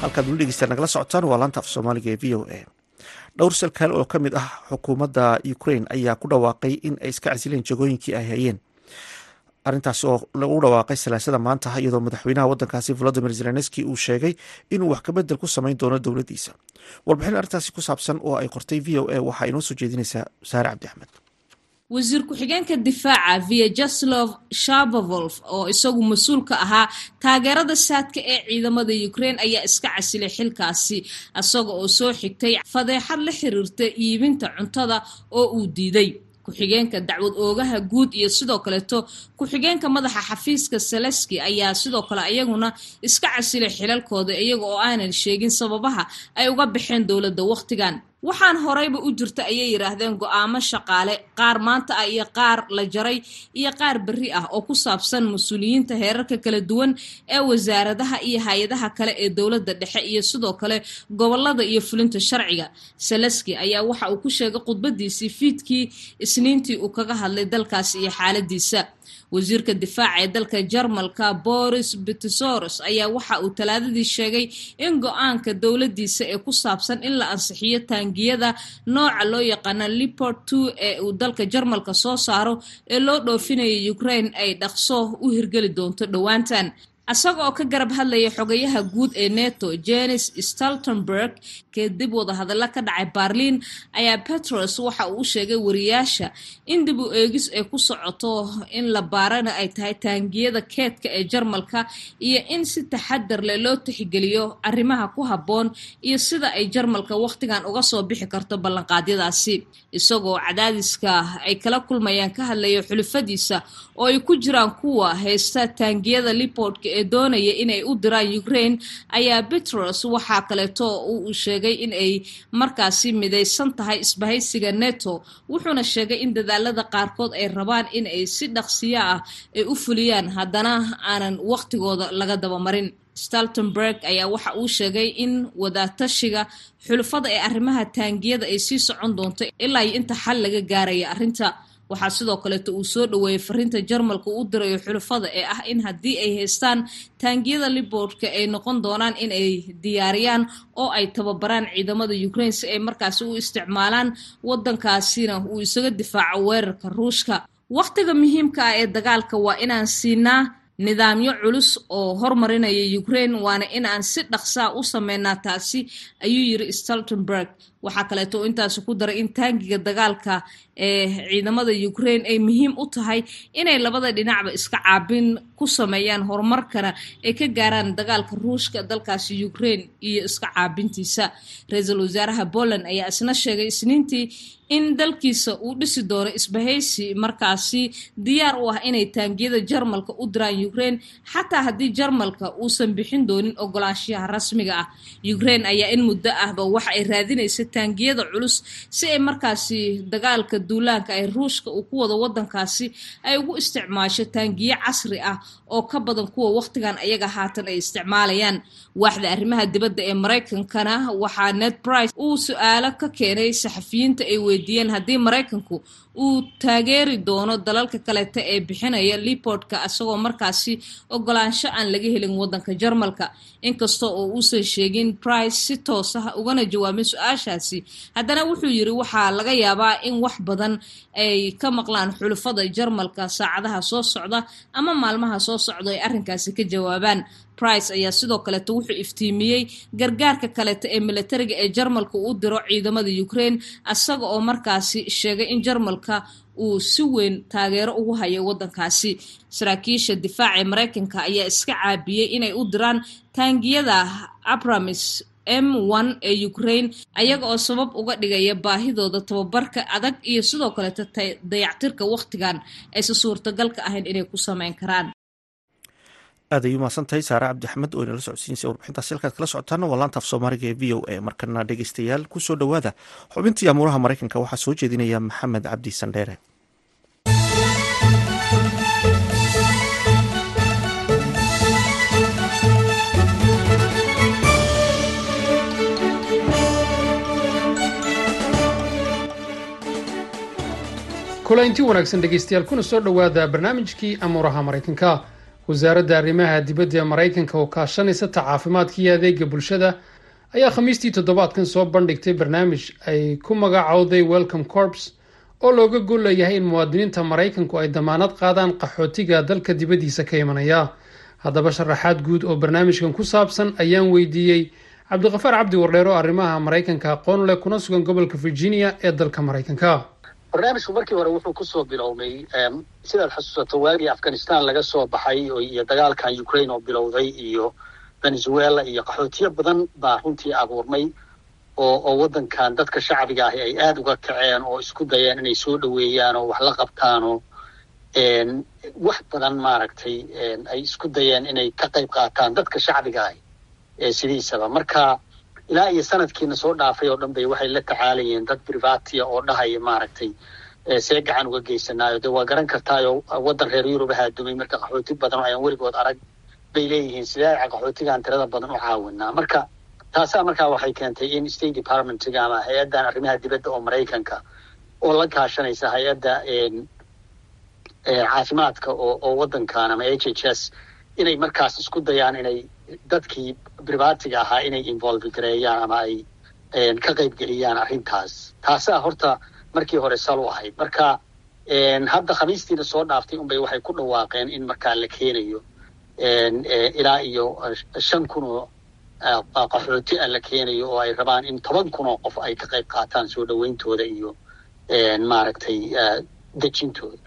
Halkaad weli dhegeystaan nagala socotaan waa laanta af soomaaliga ee v o a dhowr sarkaal oo ka mid ah xukuumadda ukraine ayaa ku dhawaaqay in ay iska casileen jagooyinkii ay hayeen. Arrintaasi oo lagu dhawaaqay salaasada maanta iyadoo madaxweynaha waddankaasi volodimir zelenski uu sheegay inuu wax kabedel ku samayn doono dowladdiisa. Warbixin arrintaasi ku saabsan oo ay qortay v o a waxaa inoo soo jeedinaysaa saare cabdi axmed wasiir ku-xigeenka difaaca vyacheslov shabavolf oo isagu mas'uul ka ahaa taageerada saadka ee ciidamada ukraine ayaa iska casilay xilkaasi isaga oo soo xigtay fadeexad la xiriirta iibinta cuntada oo uu diiday. Ku-xigeenka dacwad oogaha guud iyo sidoo kaleeto ku-xigeenka madaxa xafiiska saleski ayaa sidoo kale ayaguna iska casilay xilalkooda iyaga oo aanan sheegin sababaha ay uga baxeen dowladda wakhtigan waxaan horeyba u jirta ayay yidhaahdeen go'aamo shaqaale qaar maanta ah iyo qaar la jaray iyo qaar berri ah oo ku saabsan mas'uuliyiinta heerarka kala duwan ee wasaaradaha iyo hay'adaha kale ee dowladda dhexe iyo sidoo kale gobollada iyo fulinta sharciga. Saleski ayaa waxa uu ku sheegay khudbadiisii fiidkii isniintii uu kaga hadlay dalkaasi iyo xaaladiisa wasiirka difaaca ee dalka jarmalka boris bitisoros ayaa waxa uu talaadadii sheegay in go'aanka dowladdiisa ee ku saabsan in la ansixiyo taangiyada nooca loo yaqaano liport two ee uu dalka jarmalka soo saaro ee loo dhoofinayo ukraine ay dhaqso u hirgeli doonto dhowaantan isaga oo ka garab hadlaya xogayaha guud ee neto jenis staltenberg kadib wadahadalla ka dhacay barliin ayaa petros waxa uu u sheegay wariyaasha in dib u eegis ay ku socoto in la baarana ay tahay taangiyada keedka ee jarmalka iyo in si taxadar leh loo tixgeliyo arrimaha ku habboon iyo sida ay jarmalka wakhtigan uga soo bixi karto ballanqaadyadaasi. Isagoo cadaadiska ay kala kulmayaan ka hadlaya xulufadiisa oo ay ku jiraan kuwa haysta taangiyada liportka ee doonaya inay u diraan ukraine ayaa petros waxaa kaleeto uu sheegay in ay markaasi midaysan tahay isbahaysiga neto wuxuuna sheegay in dadaalada qaarkood ay rabaan in ay si dhaqsiyo ah ay u fuliyaan. Haddana aanan wakhtigooda laga dabamarin. Staltenberg ayaa waxa uu sheegay in wadaatashiga xulufada ee arrimaha taangiyada ay sii socon doonto ilaa iyo inta xal laga gaaraya arrinta waxaa sidoo kaleeto uu soo dhoweeyey fariinta jarmalka u dirayo xulufada ee ah in haddii ay haystaan taangiyada liboodka ay noqon doonaan in ay diyaariyaan oo ay tababaraan ciidamada ukraine si ay markaasi u isticmaalaan waddankaasina uu isaga difaaco weerarka ruushka. Wakhtiga muhiimka ah ee dagaalka waa inaan siinaa nidaamyo culus oo hormarinaya ukraine waana in aan si dhaqsaa u sameynaa taasi ayuu yiri staltenberg waxaa kaleeto intaasi ku daray in taangiga dagaalka ee ciidamada ukraine ay muhiim u tahay inay labada dhinacba iska caabin ku sameeyaan horumarkana ay ka gaaraan dagaalka ruushka dalkaasi ukraine iyo iska caabintiisa. Ra'iisul wasaaraha poland ayaa isna sheegay isniintii in dalkiisa uu dhisi doono isbahaysi markaasi diyaar u ah inay taangiyada jarmalka u diraan ukraine xataa haddii jarmalka uusan bixin doonin ogolaanshiyaha rasmiga ah. Ukraine ayaa in muddo ahba waxa ay raadinaysa taangiyada culus si ay markaasi dagaalka duulaanka ee ruushka uu ku wado waddankaasi ay ugu isticmaasho taangiyo casri ah oo ka badan kuwa wakhtigan ayaga haatan ay isticmaalayaan. Waaxda arrimaha dibadda ee maraykankana waxaa ned price uu su'aalo ka keenay saxafiyiinta ay weydiiyeen haddii maraykanku uu taageeri doono dalalka kaleeta ee bixinaya liportka isagoo markaasi ogolaansho aan laga helin waddanka jarmalka. Inkasta oo uusan sheegin price si toos ah ugana jawaabin su'aashaasi haddana wuxuu yiri waxaa laga yaabaa in wax badan ay ka maqlaan xulufada jarmalka saacadaha soo socda ama maalmaha soo socda ay arrinkaasi ka jawaabaan price ayaa sidoo kaleeto wuxuu iftiimiyey gargaarka kaleeto ee militariga ee jarmalka uu diro ciidamada ukraine isaga oo markaasi sheegay in jarmalka uu si weyn taageero ugu hayo waddankaasi. Saraakiisha difaaca ee maraykanka ayaa iska caabiyey inay u diraan taangiyada abramis m ee ukraine ayaga oo sabab uga dhigaya baahidooda tababarka adag iyo sidoo kaleeto dayactirka wakhtigan aysa suurtagalka ahayn inay ku sameyn karaan aad ay umahadsan tahay saare cabdi axmed oo inala socodsiinaysa warbixintaasi halkaad kala socotaana waa laanta af soomaaliga ee v o a markana dhegeystayaal ku soo dhowaada. Xubintii amuuraha maraykanka waxaa soo jeedinaya maxamed cabdi sandheere. Kulanti wanaagsan dhegeystayaal kuna soo dhowaada barnaamijkii amuuraha maraykanka wasaaradda arrimaha dibadda ee maraykanka oo kaashanaysa ta caafimaadka iyo adeega bulshada ayaa khamiistii toddobaadkan soo bandhigtay barnaamij ay ku magacowday welcome corps oo looga gol leeyahay in muwaadiniinta maraykanku ay damaanad qaadaan qaxootiga dalka dibaddiisa ka imanaya. Haddaba sharaxaad guud oo barnaamijkan ku saabsan ayaan weydiiyey cabdiqafaar cabdi wardheer oo arrimaha maraykanka aqoon leh kuna sugan gobolka virginia ee dalka maraykanka barnaamijku markii hore wuxuu ku soo bilowmay sidaad xasuusato waagii afghanistan laga soo baxay iyo dagaalkan ukraine oo bilowday iyo venezuela iyo qaxootiyo badan baa runtii abuurmay oo oo waddankan dadka shacbiga ahi ay aada uga kaceen oo isku dayeen inay soo dhoweeyaan oo wax la qabtaan oo wax badan maaragtay ay isku dayeen inay ka qayb qaataan dadka shacbiga ahi sidiisaba. Marka ilaa iyo sanadkiina soo dhaafay oo dhan bay waxay la tacaalayeen dad privatia oo dhahaya maaragtay see gacan uga geysanaayo. De waa garan kartaayo waddan reer yurub ahaa dumay marka qaxooti badan oo ayaan weligood arag bay leeyihiin. Sidee qaxootigaan tirada badan u caawinaa? Marka taasaa markaa waxay keentay in state departmentga ama hay'addan arrimaha dibadda oo maraykanka oo la kaashanaysa hay'adda caafimaadka oo oo waddankan ama h h s inay markaas isku dayaan inay dadkii privatiga ahaa inay involve gareeyaan ama ay ka qayb geliyaan arrintaas. Taasaa horta markii hore sal u ahayd. Marka hadda khamiistiina soo dhaaftay unbay waxay ku dhawaaqeen in markaa la keenayo ilaa iyo shan kun oo qaxooti a la keenayo oo ay rabaan in toban kun oo qof ay ka qayb qaataan soo dhaweyntooda iyo maaragtay dejintooda.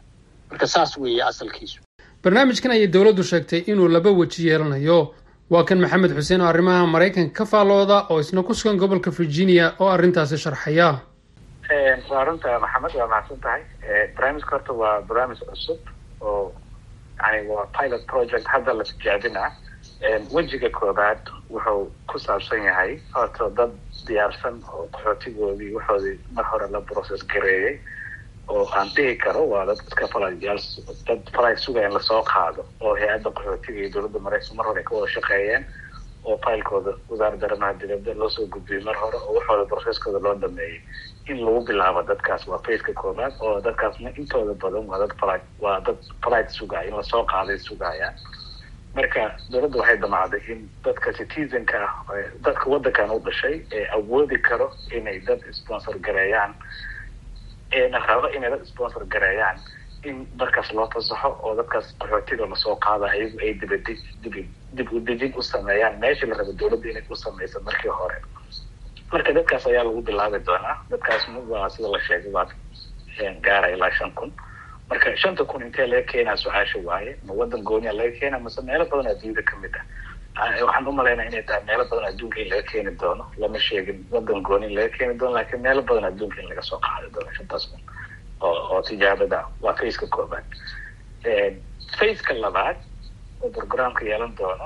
Marka saas weeye asalkiisu. Barnaamijkan ayay dowladdu sheegtay inuu laba weji yeelanayo waa kan maxamed xuseen oo arrimaha maraykanka ka faalooda oo isna ku sugan gobolka virginia oo arrintaasi sharxaya. Waa runta maxamed waa mahadsan tahay barnaamijka horta waa barnaamij cusub oo yani waa pilot project hadda la tijaabina wejiga koobaad wuxuu ku saabsan yahay horta dad diyaarsan oo qaxootigoodii waxoodii mar hore la process gareeyey oo aan dhihi karo waa dad iska falayyaal dad falay sugaya in la soo qaado oo hay'adda qaxootiga iyo dowladda maraykan mar hore ka wada shaqeeyeen oo faylkooda wasaaradda arrimaha dibadda loo gudbiyey mar hore oo waxooda processkooda loo dhameeyey. In lagu bilaabo dadkaas waa faceka koobaad oo dadkaasna intooda badan waa dad fali waa dad falight sugaya in la soo qaaday sugayaan marka dowladda waxay damacday in dadka citizenka ah dadka waddankan u dhashay ee awoodi karo inay dad sponsor gareeyaan rabo inay dad sponsor gareeyaan in markaas loo fasaxo oo dadkaas qaxootiga la soo qaada ayagu ay dibadi dib dib u dejin u sameeyaan. Meeshii la rabo dowladda inay u sameyso markii hore. Marka dadkaas ayaa lagu bilaabi doonaa. Dadkaas waa sida la sheegay waa gaara ilaa shan kun. Marka shanta kun intee laga keenaa su'aasha waaye? Ma waddan gooniya laga keena mase meelo badan adduunyada ka mid ah waxaan umalaynaa inay tahay meelo badan adduunka in laga keeni doono lama sheegin waddan gooni in laga keeni doono laakiin meelo badan adduunka in laga soo qaadi doono shantaas kun. Oo oo tijaabada waa faceka koobaad. Faceka labaad oo programka yeelan doono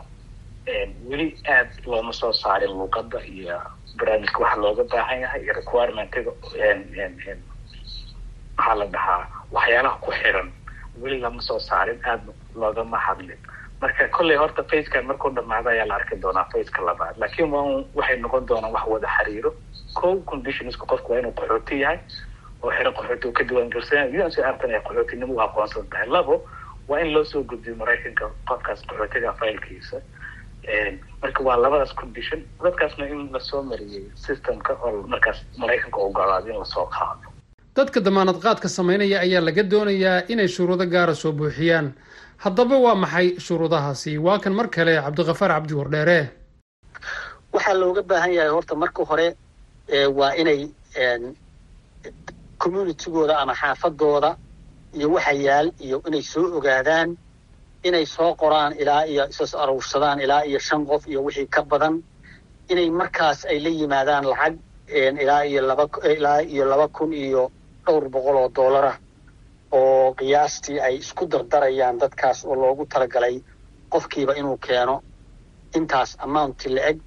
weli aad looma soo saarin luuqadda iyo barnaamijka waxa looga baahan yahay iyo requirementiga maxaa la dhahaa waxyaalaha ku xiran. Weli lama soo saarin aada loogama hadlin marka kolley horta facekan markuu dhamaado ayaa la arki doonaa faceka labaad. Laakiin waa waxay noqon doonaan wax wada xiriiro. Ko conditionska qofku waa inuu qaxooti yahay oo xero qaxooti uu ka diiwaangelsan un c artan ay qaxootinimo u aqoonsan tahay labo waa in loo soo gudbiyo maraykanka qofkaas qaxootiga faylkiisa. Marka waa labadaas condition. Dadkaasna in la soo mariyey systemka oo markaas maraykanka ogolaado in la soo qaado. Dadka damaanad qaadka samaynaya ayaa laga doonayaa inay shuruudo gaara soo buuxiyaan haddaba waa maxay shuruudahaasi? Waa kan mar kale cabdiqafaar cabdi wardheere. Waxaa looga baahan yahay horta marka hore waa inay communitygooda ama xaafadooda iyo waxa yaal iyo inay soo ogaadaan inay soo qoraan ilaa iyo isas aruursadaan ilaa iyo shan qof iyo wixii ka badan inay markaas ay la yimaadaan lacag ilaa iyo laba ilaa iyo laba kun iyo dhowr boqol oo doolarah oo qiyaastii ay isku dardarayaan dadkaas oo loogu talagalay qofkiiba inuu keeno intaas amounti la-eg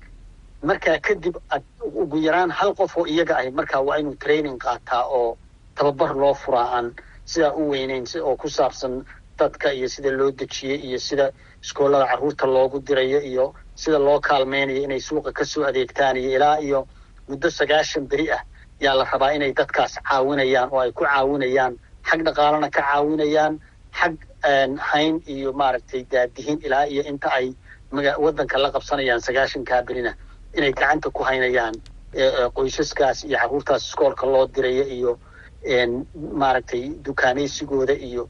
markaa kadib ugu yaraan hal qof oo iyaga ahy markaa waa inuu training qaataa oo tababar loo furaa aan sidaa u weyneyn oo ku saabsan dadka iyo sida loo dejiyey iyo sida iskoolada carruurta loogu dirayo iyo sida loo kaalmeynayo inay suuqa ka soo adeegtaan iyo ilaa iyo muddo sagaashan beri ah yaa la rabaa inay dadkaas caawinayaan oo ay ku caawinayaan xag dhaqaalana ka caawinayaan xag hayn iyo maaragtay daadihin ilaa iyo inta ay waddanka la qabsanayaan sagaashankaa berina inay gacanta ku haynayaan qoysaskaas iyo carruurtaas iskoolka loo diraya iyo maaragtay dukaanaysigooda iyo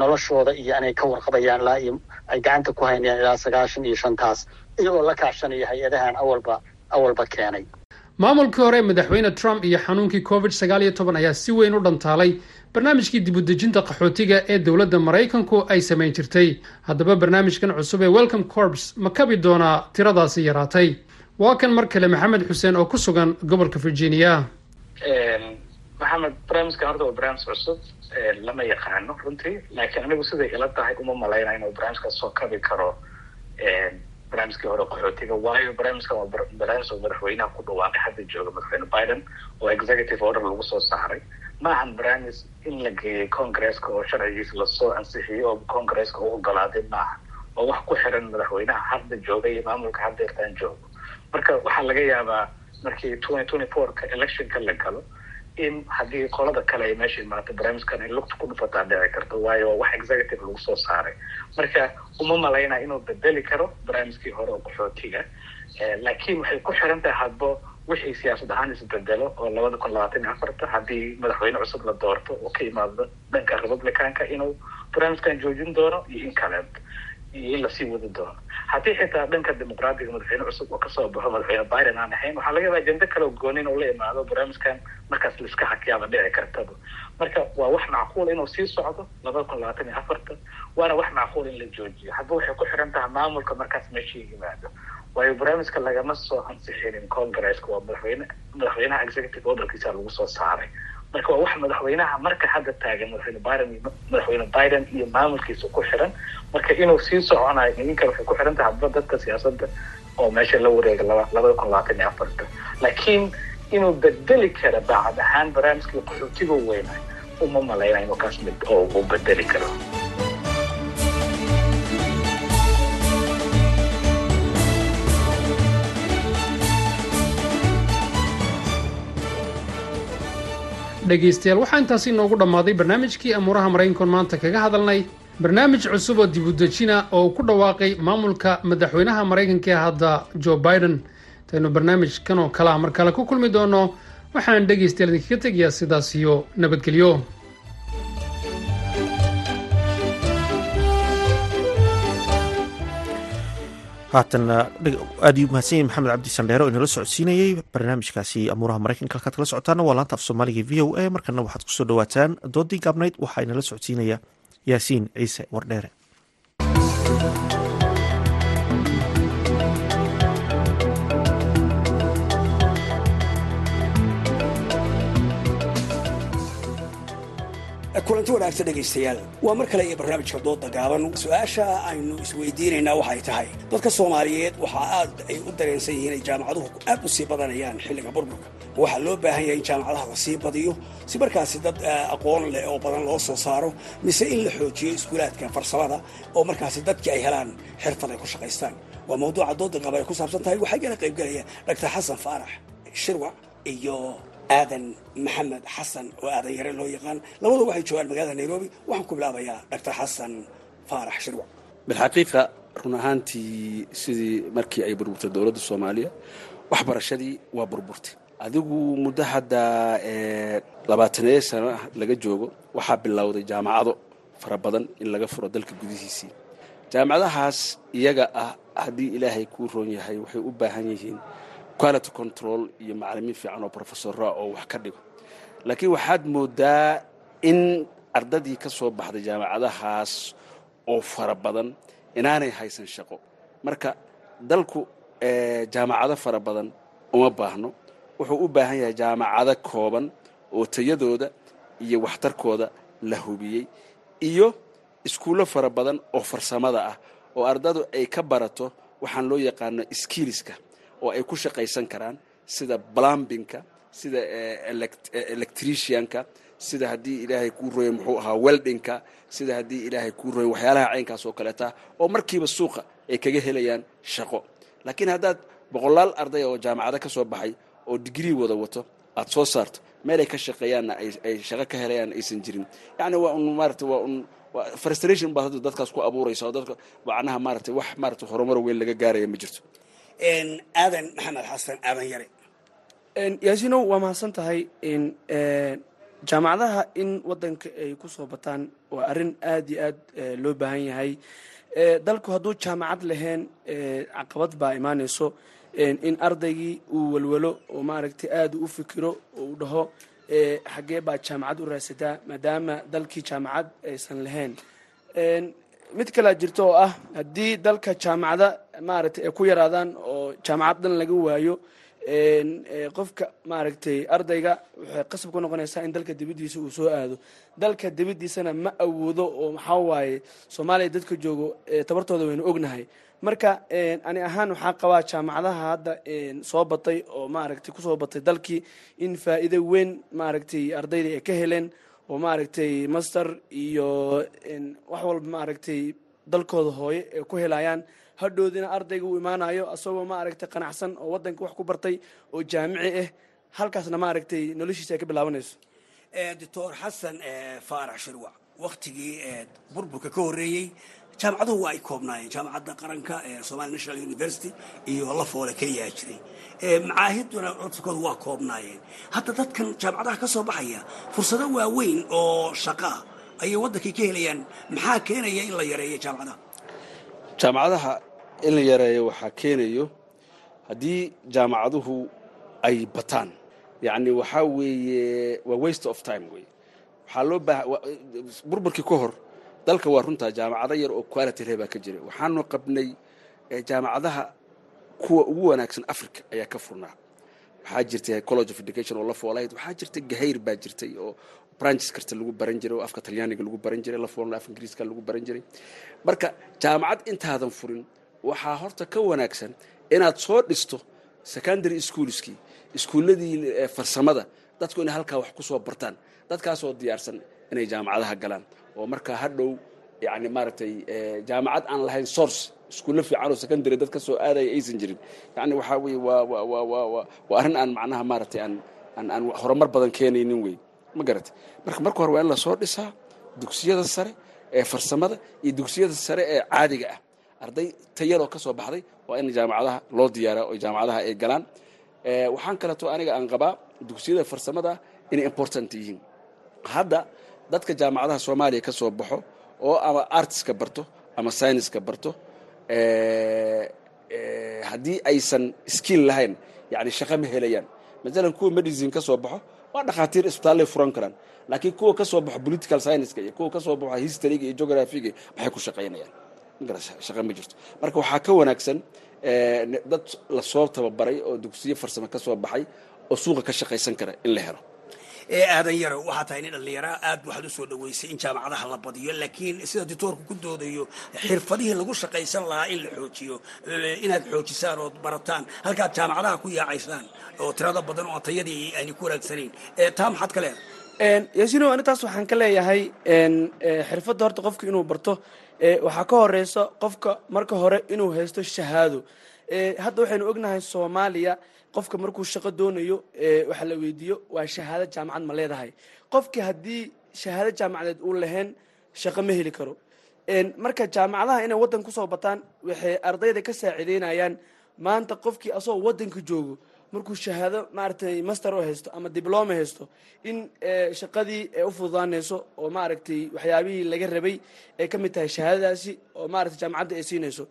noloshooda iyo inay ka warqabayaan ilaa iyo ay gacanta ku haynayaan ilaa sagaashan iyo shantaas iyagoo la kaashanaya hay'adahan awalba awalba keenay. Maamulkii hore madaxweyne trump iyo xanuunkii covid sagaal iyo toban ayaa si weyn u dhantaalay barnaamijkii dibudejinta qaxootiga ee dowladda maraykanku ay samayn jirtay. Haddaba barnaamijkan cusub ee welcome corps ma kabi doonaa tiradaasi yaraatay. Waa kan mar kale maxamed xuseen oo ku sugan gobolka virginia. Maxamed barnaamijkan horta waa barnaamij cusub lama yaqaano runtii laakiin anigu siday ila tahay uma malayna inuu barnaamijkaas soo kabi karo barnaamijkii hore qaxootiga waayo barnaamijkan waa barnaamij oo madaxweynaha ku dhawaaqay hadda jooga madaxweyne biden. Oo executive order lagu soo saaray ma ahan barnaamij in la geeyey congresska oo sharcigiisa la soo ansixiyey oo congresska u ogolaaday maaha oo wax ku xiran madaxweynaha hadda jooga iyo maamulka hadda irtaan joogo marka waxaa laga yaabaa markii twenty twenty fourka electionka la galo in haddii qolada kale ay meesha imaato barnaamijkan ay lugta ku dhufataa dhici karto. Waayo waa wax executive lagu soo saaray. Marka uma malaynaa inuu bedeli karo barnaamijkii hore oo qaxootiga laakiin waxay ku xiran tahay hadba wixii siyaasad ahaan isbedelo oo labada kun labaatan iyo afarta haddii madaxweyne cusub la doorto oo ka imaado dhanka republicanka inuu barnaamijkan joojin doono iyo in kale iyo la sii wadi doono. Haddii xitaa dhanka dimuqraadiga madaxweyne cusub oo ka soo baxo madaxweyne biden aan ahayn waxaa laga yaaba ajende kale oo gooni inuu la imaado barnaamijkan markaas laiska hakiyaaba dhici kartaba marka waa wax macquul inuu sii socdo labada kun labaatan iyo afarta waana wax macquul in la joojiyo. Hadba waxay ku xiran tahay maamulka markaas meesha yimaado waayo barnaamijka lagama soo ansixinin congresska waa madaxweyne madaxweynaha executive orderkiisa lagu soo saaray marka waa wax madaxweynaha marka hadda taagan madaxweyne madaxweyne biden iyo maamulkiisa ku xiran. Marka inuu sii soconayo idinka waxay ku xiran tahay hadba dadka siyaasadda oo meesha la wareega laba labada kun labaatan iyo afarta. Laakiin inuu bedeli karo baacad ahaan barnaamijkii qaxootiga weynay uma malayna inuu kaas mid oo uu bedeli karo dhegaystayaal waxaa intaasi inoogu dhammaaday barnaamijkii amuuraha maraykankoon maanta kaga hadalnay. Barnaamij cusub oo dibudejina oo ku dhawaaqay maamulka madaxweynaha maraykanka ee hadda joe biden. Intaynu barnaamijkan oo kalea mar kale ku kulmi doono waxaan dhegaystayaal idinkaga tegayaa sidaas iyo nabadgelyo haatan aad uu mahadsan yahay maxamed cabdi sandheere oo inala socodsiinayey barnaamijkaasi amuuraha maraykanka halkaad kala socotaana waa laanta af soomaaliga v o a markana waxaad ku soo dhawaataan doodii gaabnayd waxaa inala socodsiinaya yaasiin ciise wardheere kulanti wanaagsan dhegaystayaal. Waa mar kale iyo barnaamijka dooda gaaban. Su'aasha aynu isweydiinaynaa waxay tahay dadka soomaaliyeed waxaa aad ay u dareensan yihiin ay jaamacaduhu aad u sii badanayaan xilliga burburka. Waxaa loo baahan yahay in jaamacadaha la sii badiyo si markaasi dad aqoon leh oo badan loo soo saaro mise in la xoojiyo iskuulaadka farsamada oo markaasi dadkii ay helaan xirfad ay ku shaqaystaan. Waa mawduuca dooda gaaban ay ku saabsan tahay waxaa igala qaybgelaya dr. Xasan faarax shirwac iyo aadan maxamed xasan oo aadan yare loo yaqaan. Labadu waxay joogaan magaalada nairobi. Waxaan ku bilaabayaa dr xasan faarax shirwac. Bilxaqiiqa run ahaantii sidii markii ay burburtay dowladda soomaaliya waxbarashadii waa burburtay. Adigu muddo hadda labaataneeyo sano ah laga joogo waxaa bilowday jaamacado fara badan in laga furo dalka gudihiisii. Jaamacadahaas iyaga ah haddii ilaahay kuu roon yahay waxay u baahan yihiin quality control iyo macalimiin fiican oo profesora oo wax ka dhigo. Laakiin waxaad moodaa in ardadii ka soo baxday jaamacadahaas oo fara badan inaanay haysan shaqo. Marka dalku jaamacado fara badan uma baahno. Wuxuu u baahan yahay jaamacado kooban oo tayadooda iyo waxtarkooda la hubiyey iyo iskuullo fara badan oo farsamada ah oo ardadu ay ka barato waxaan loo yaqaano skiiliska oo ay ku shaqaysan karaan sida plumbinka sida electricianka sida haddii ilaahay kuu roya muxuu ahaa weldinka sida haddii ilaahay kuu roya waxyaalaha caynkaas oo kaleeta oo markiiba suuqa ay kaga helayaan shaqo. Laakiin haddaad boqolaal arday oo jaamacado ka soo baxay oo digrii wada wato aad soo saarto meelay ka shaqeeyaanna ay shaqo ka helayaan aysan jirin. Yacni waa un maarata waa un frustration baad hadda dadkaas ku abuuraysa oo dadka macnaha maaragtay wax maaragtay horumar weyn laga gaaraya ma jirto aadan maxamed xasan aadan yare yaasinow waa mahadsan tahay jaamacadaha in wadanka ay ku soo bataan waa arrin aad iyo aad loo baahan yahay. Dalku hadduu jaamacad lahayn caqabad baa imaanayso in ardaygii uu walwalo oo maaragtay aad u fikiro oo uu dhaho xaggee baa jaamacad u raadsataa maadaama dalkii jaamacad aysan lahayn mid kalea jirto oo ah haddii dalka jaamacada maaragtay ay ku yaraadaan oo jaamacad dhan laga waayo qofka maaragtay ardayga waxay qasab ku noqonaysaa in dalka dibaddiisa uu soo aado. Dalka dibaddiisana ma awoodo oo maxaa waaye soomaaliya dadka joogo tabartooda waynu ognahay. Marka ani ahaan waxaa qabaa jaamacadaha hadda soo batay oo maaragtay ku soo batay dalkii in faa'iido weyn maaragtay ardayda ay ka heleen oo maaragtay master iyo wax walba maaragtay dalkooda hooye ay ku helayaan. Hadhoodina ardayga uu imaanayo asagoo maaragtay qanacsan oo wadanka wax ku bartay oo jaamici ah halkaasna maaragtay noloshiisa ay ka bilaabanayso. Doctor xasan faarax shirwac waktigii burburka ka horreeyey jaamacaduhu waa ay koobnaayeen. Jaamacadda qaranka ee somali national university iyo lafoole keliyaa jiray. Macaahiduna codkooda waa koobnaayeen. Hadda dadkan jaamacadaha ka soo baxaya fursado waaweyn oo shaqaa ayay waddankii ka helayaan. Maxaa keenaya in la yareeyo jaamacadaha? Jaamacadaha in la yareeyo waxaa keenayo haddii jaamacaduhu ay bataan. Yacni waxaa weeye waa waste of time wey waxaa loo baaha burburkii ka hor dalka waa runtaa jaamacado yar oo quality leh baa ka jira waxaanu qabnay jaamacadaha kuwa ugu wanaagsan africa ayaa ka furnaa. Waxaa jirtay college of education oo la foolahayd waxaa jirtay gahayr baa jirtay oo branches karta lagu baran jiray oo afka talyaaniga lagu baran jiray la foolna af ingiriiska lagu baran jiray. Marka jaamacad intaadan furin waxaa horta ka wanaagsan inaad soo dhisto secondary schoolskii iskuulladii farsamada dadku inay halkaa wax ku soo bartaan. Dadkaasoo diyaarsan inay jaamacadaha galaan. Oo markaa hadhow yani maaragtay jaamacad aan lahayn source iskuulle fiican oo secondary dad ka soo aadaya aysan jirin. Yani waxaa weye waa arrin aan macnaha maaragtay aan horumar badan keenaynin wey ma garatay marka marka hore waa in la soo dhisaa dugsiyada sare ee farsamada iyo dugsiyada sare ee caadiga ah. Arday tayaroo ka soo baxday waa in jaamacadaha loo diyaara oo jaamacadaha ay galaan. Waxaan kaleeto aniga aan qabaa dugsiyada farsamada inay important yihiin. Hadda dadka jaamacadaha soomaaliya ka soo baxo oo ama artiska barto ama syniska barto haddii aysan skill lahayn yani shaqo ma helayaan. Maalan kuwa medicine ka soo baxo waa dhakhaatiir isbitaallay furan karaan. Laakiin kuwa ka soo baxo political scienceska iyo kuwa ka soo baxo historyga iyo geographyga maxay ku shaqaynayaan. Shaqa ma jirto. Marka waxaa ka wanaagsan dad la soo tababaray oo dugsiyo farsamo ka soo baxay oo suuqa ka shaqaysan kara in la helo. Ee aadan yaro waxaa tahay nin dhallinyara aad waxaad u soo dhaweysay in jaamacadaha la badiyo laakiin sida dictoorku ku doodayo xirfadihii lagu shaqaysan lahaa in la xoojiyo inaad xoojisaan ood barataan halkaad jaamacadaha ku yaacaysaan oo tirada badan oo tayadii ayna ku wanaagsanayn taa maxaad ka leedahay? Yaasino anintaas waxaan ka leeyahay xirfadda horta qofka inuu barto waxaa ka horeysa qofka marka hore inuu haysto shahaado. Hadda waxaynu ognahay soomaaliya qofka markuu shaqo doonayo waxa la weydiiyo waa shahaado jaamacad ma leedahay. Qofkii haddii shahaado jaamacadeed uu lahayn shaqo ma heli karo. Marka jaamacadaha inay waddan ku soo bataan waxay ardayda ka saaciideynayaan maanta qofkii asagoo waddanka joogo markuu shahaado maaragtay master oo haysto ama dibloma haysto in shaqadii ay u fududaanayso oo maaragtay waxyaabihii laga rabay ay ka mid tahay shahaadadaasi oo maaragtay jaamacadda ay siinayso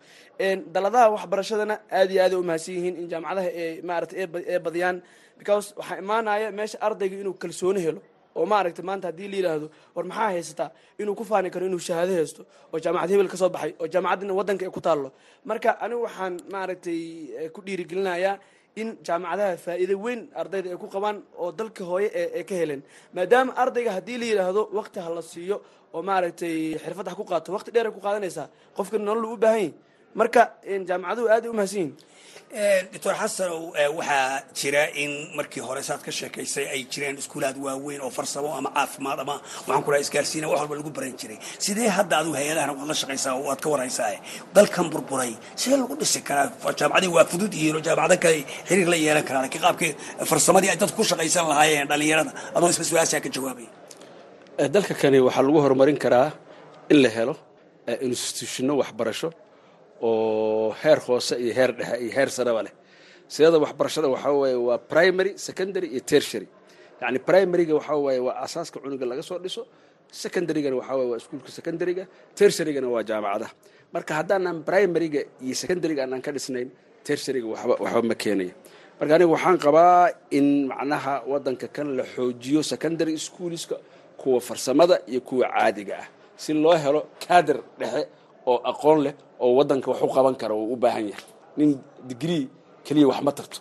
daladaha waxbarashadana aad iyo aad ay umahadsan yihiin in jaamacadaha ay maaragtay ay badiyaan because waxaa imaanaya meesha ardayga inuu kalsooni helo oo maaragtay maanta haddii la yidhaahdo war maxaa haysataa inuu ku faani karo inuu shahaado haysto oo jaamacad hebel ka soo baxay oo jaamacaddina waddanka ay ku taallo. Marka anigu waxaan maaragtay ku dhiirigelinayaa in jaamacadaha faa'iido weyn ardayda ay ku qabaan oo dalka hooye ay ka heleen. Maadaama ardayga haddii la yidhaahdo waqti ha la siiyo oo maaragtay xirfad ha ku qaato waqti dheer ay ku qaadanaysaa qofka nolol u baahan yahy marka jaamacaduhu aad ay umahadsan yihiin doctor xasanow waxaa jira in markii hore saad ka sheekaysay ay jireen iskuulaad waaweyn oo farsamo ama caafimaad ama waxaan ku isgaarsiina wax walba lagu baran jiray. Sidee hadda adigu hay'adahana waad la shaqaysaa oo waad ka warhaysaa dalkan burburay. Sidee lagu dhisi karaa? Jaamacadii waa fudud yihiin oo jaamacado kale xiriir la yeelan karaa laakiin qaabkii farsamadii ay dadku ku shaqaysan lahaayeen dhallinyarada. Adoo isla su'aashaa ka jawaabay. Dalka kani waxaa lagu horumarin karaa in la helo institutionno waxbarasho oo heer hoose iyo heer dhexe iyo heer sareba leh. Sidada waxbarashada waxaa waaye waa primary secondary iyo tertiary. Yacni primaryga waxaa waaye waa asaaska cunuga laga soo dhiso secondarygana waxaa waaye waa iskuulka secondaryga tertiarygana waa jaamacadaha. Marka haddaanan primaryga iyo secondaryga aanan ka dhisnayn tertiaryga waxba waxba ma keenaya. Marka aniga waxaan qabaa in macnaha waddanka kan la xoojiyo secondary schoolska kuwa farsamada iyo kuwa caadiga ah. Si loo helo kaadir dhexe oo aqoon leh oo waddanka wax u qaban kara uu u baahan yahay nin digree keliya wax ma tarto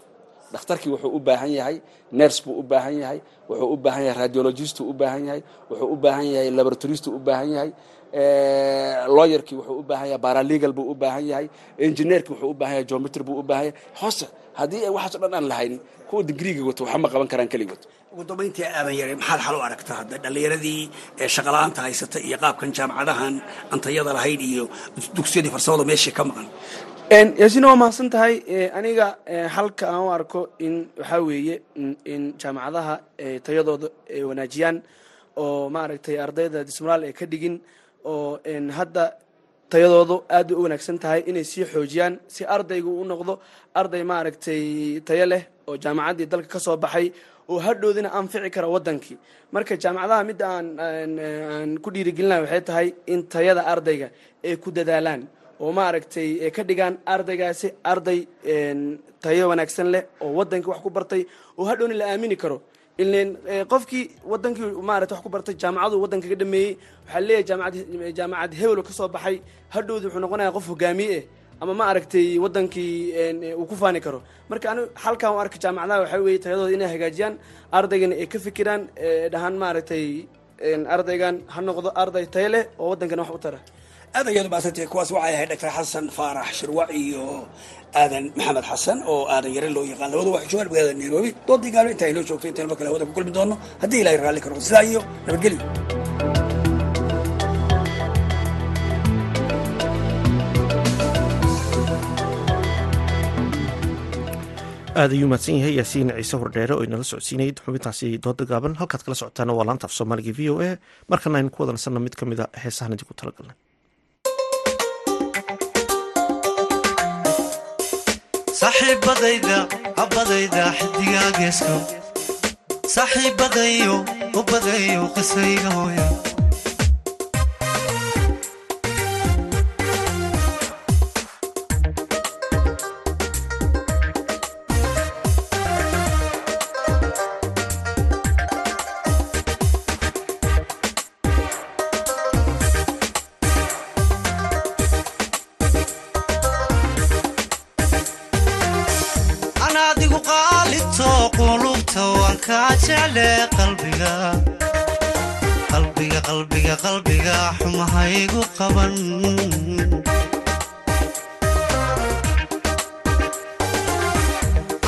dhakhtarkii wuxuu u baahan yahay ners buu u baahan yahay wuxuu u baahan yahay radiologist u baahan yahay wuxuu u baahan yahay laboratorist u baahan yahay lawyerkii wuxuu u baahan yahay baralegal buu u baahan yahay engineerkii wuxuu u baahan yahay geometry buu u baahan yahay hoose haddii ay waxaasoo dhan aan lahaynin kuwa digriiga wato waxa ma qaban karaan keligood ugu dambayntii aadan yare maxaad xal u aragtaa hadda dhallinyaradii shaqala-aanta haysata iyo qaabkan jaamacadahan antayada lahayd iyo dugsiyadii farsamada meeshii ka maqan. Yaasina waa mahadsan tahay aniga halka aan u arko in waxaa weeye in jaamacadaha tayadooda ay wanaajiyaan oo maaragtay ardayda dismoraal ay ka dhigin oo hadda tayadoodu aad u wanaagsan tahay inay sii xoojiyaan si ardaygu u noqdo arday maaragtay tayo leh oo jaamacaddii dalka ka soo baxay oo hadhoodina anfici kara waddankii. Marka jaamacadaha midda aan aan ku dhiirigelinayo waxay tahay in tayada ardayga ay ku dadaalaan oo maaragtay ay ka dhigaan ardaygaasi arday tayo wanaagsan leh oo waddankii wax ku bartay oo hadhowna la aamini karo ilen qofkii wadankii maarata wax ku bartay jaamacadu waddanka ka dhameeyey waxaa leeyahay jaamacad jaamacad ka soo baxay. Hadhowdi wuxuu noqonaya qof hogaamiye eh ama ma aragtay wadankii uu ku faani karo. Marka anigu halkan u arka jaamacadaha waxaa weeye tayadooda inay hagaajiyaan ardaygana ay ka fikiraan dhahaan maaragtay ardaygan ha noqdo arday tayo leh oo waddankana wax u tara aad ayaad kuwaas waxay ahayd doctor xasan faarax shirwac iyo aadan maxamed xasan oo aadan yare loo yaqaan. Labadu waxay joogaan magaalada nairobi. Doodii gaalo inta ay noo joogto intaynu mar kale hawada ku kulmi doono. Haddii ilahay raalli ka sidaa iyo nabadgelyo aad ayuu mahadsan yahay yaasiin ciise hordheere oo inala socodsiinayay xubintaasi dooda gaaban. Halkaad kala socotaana waa laanta af soomaaliga v o a. Markana aynu ku wadansanno mid ka mid a heesahan idinku talagalnay saaxiibadayda habadayda xidigaa geesko saaxiibadayo ubadayo qisayga hooya qaban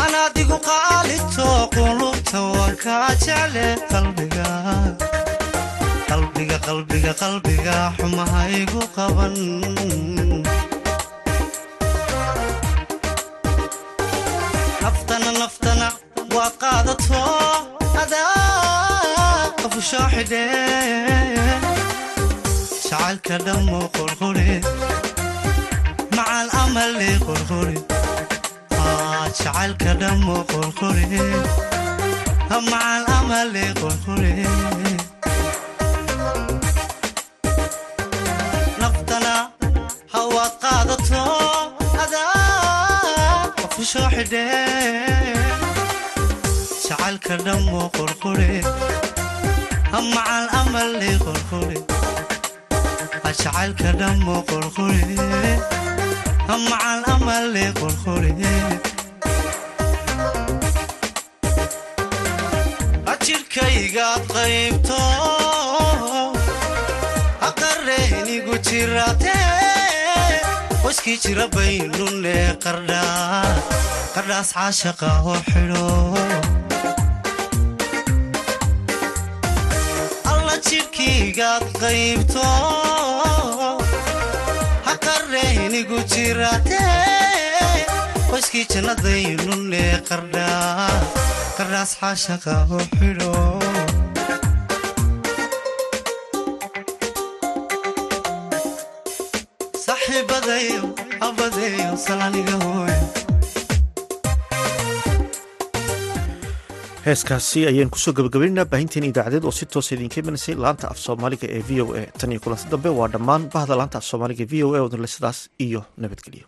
anaadigu qaalito qulubta waan kaa jecle qalbiga qalbiga qalbiga qalbiga xumahaygu qaban naftana naftana waad qaadato adaa qafusho xidhe jacaylka dhammo qorqore macal amali qorqore jacaylka dhammo qorqore macal amali qorqore naftana hawaad qaadato adaa qafusho xidhe jacaylka dhammo qorqore macal amali qorqore jacaylka dhammo qorqore macal amali qorqore ajirkaygaad qaybto aqareynigu jirate qoyskii jira baynune qardhaa qardhaas caashaqa oo xidho alla jidhkaygaad qaybto adigu jiraate qoyskii jannadaynu nee qardhaas xaashaqa u xidho. Saaxiibaday abadeyo salaaniga hooy heeskaasi ayaan ku soo gabagabaynaynaa baahinteen idaacadeed oo si toosa idiinka imanaysay laanta af soomaaliga ee v o a. Tan iyo kulanti dambe waa dhammaan bahda laanta af soomaaliga v o a odnle sidaas iyo nabadgelyo.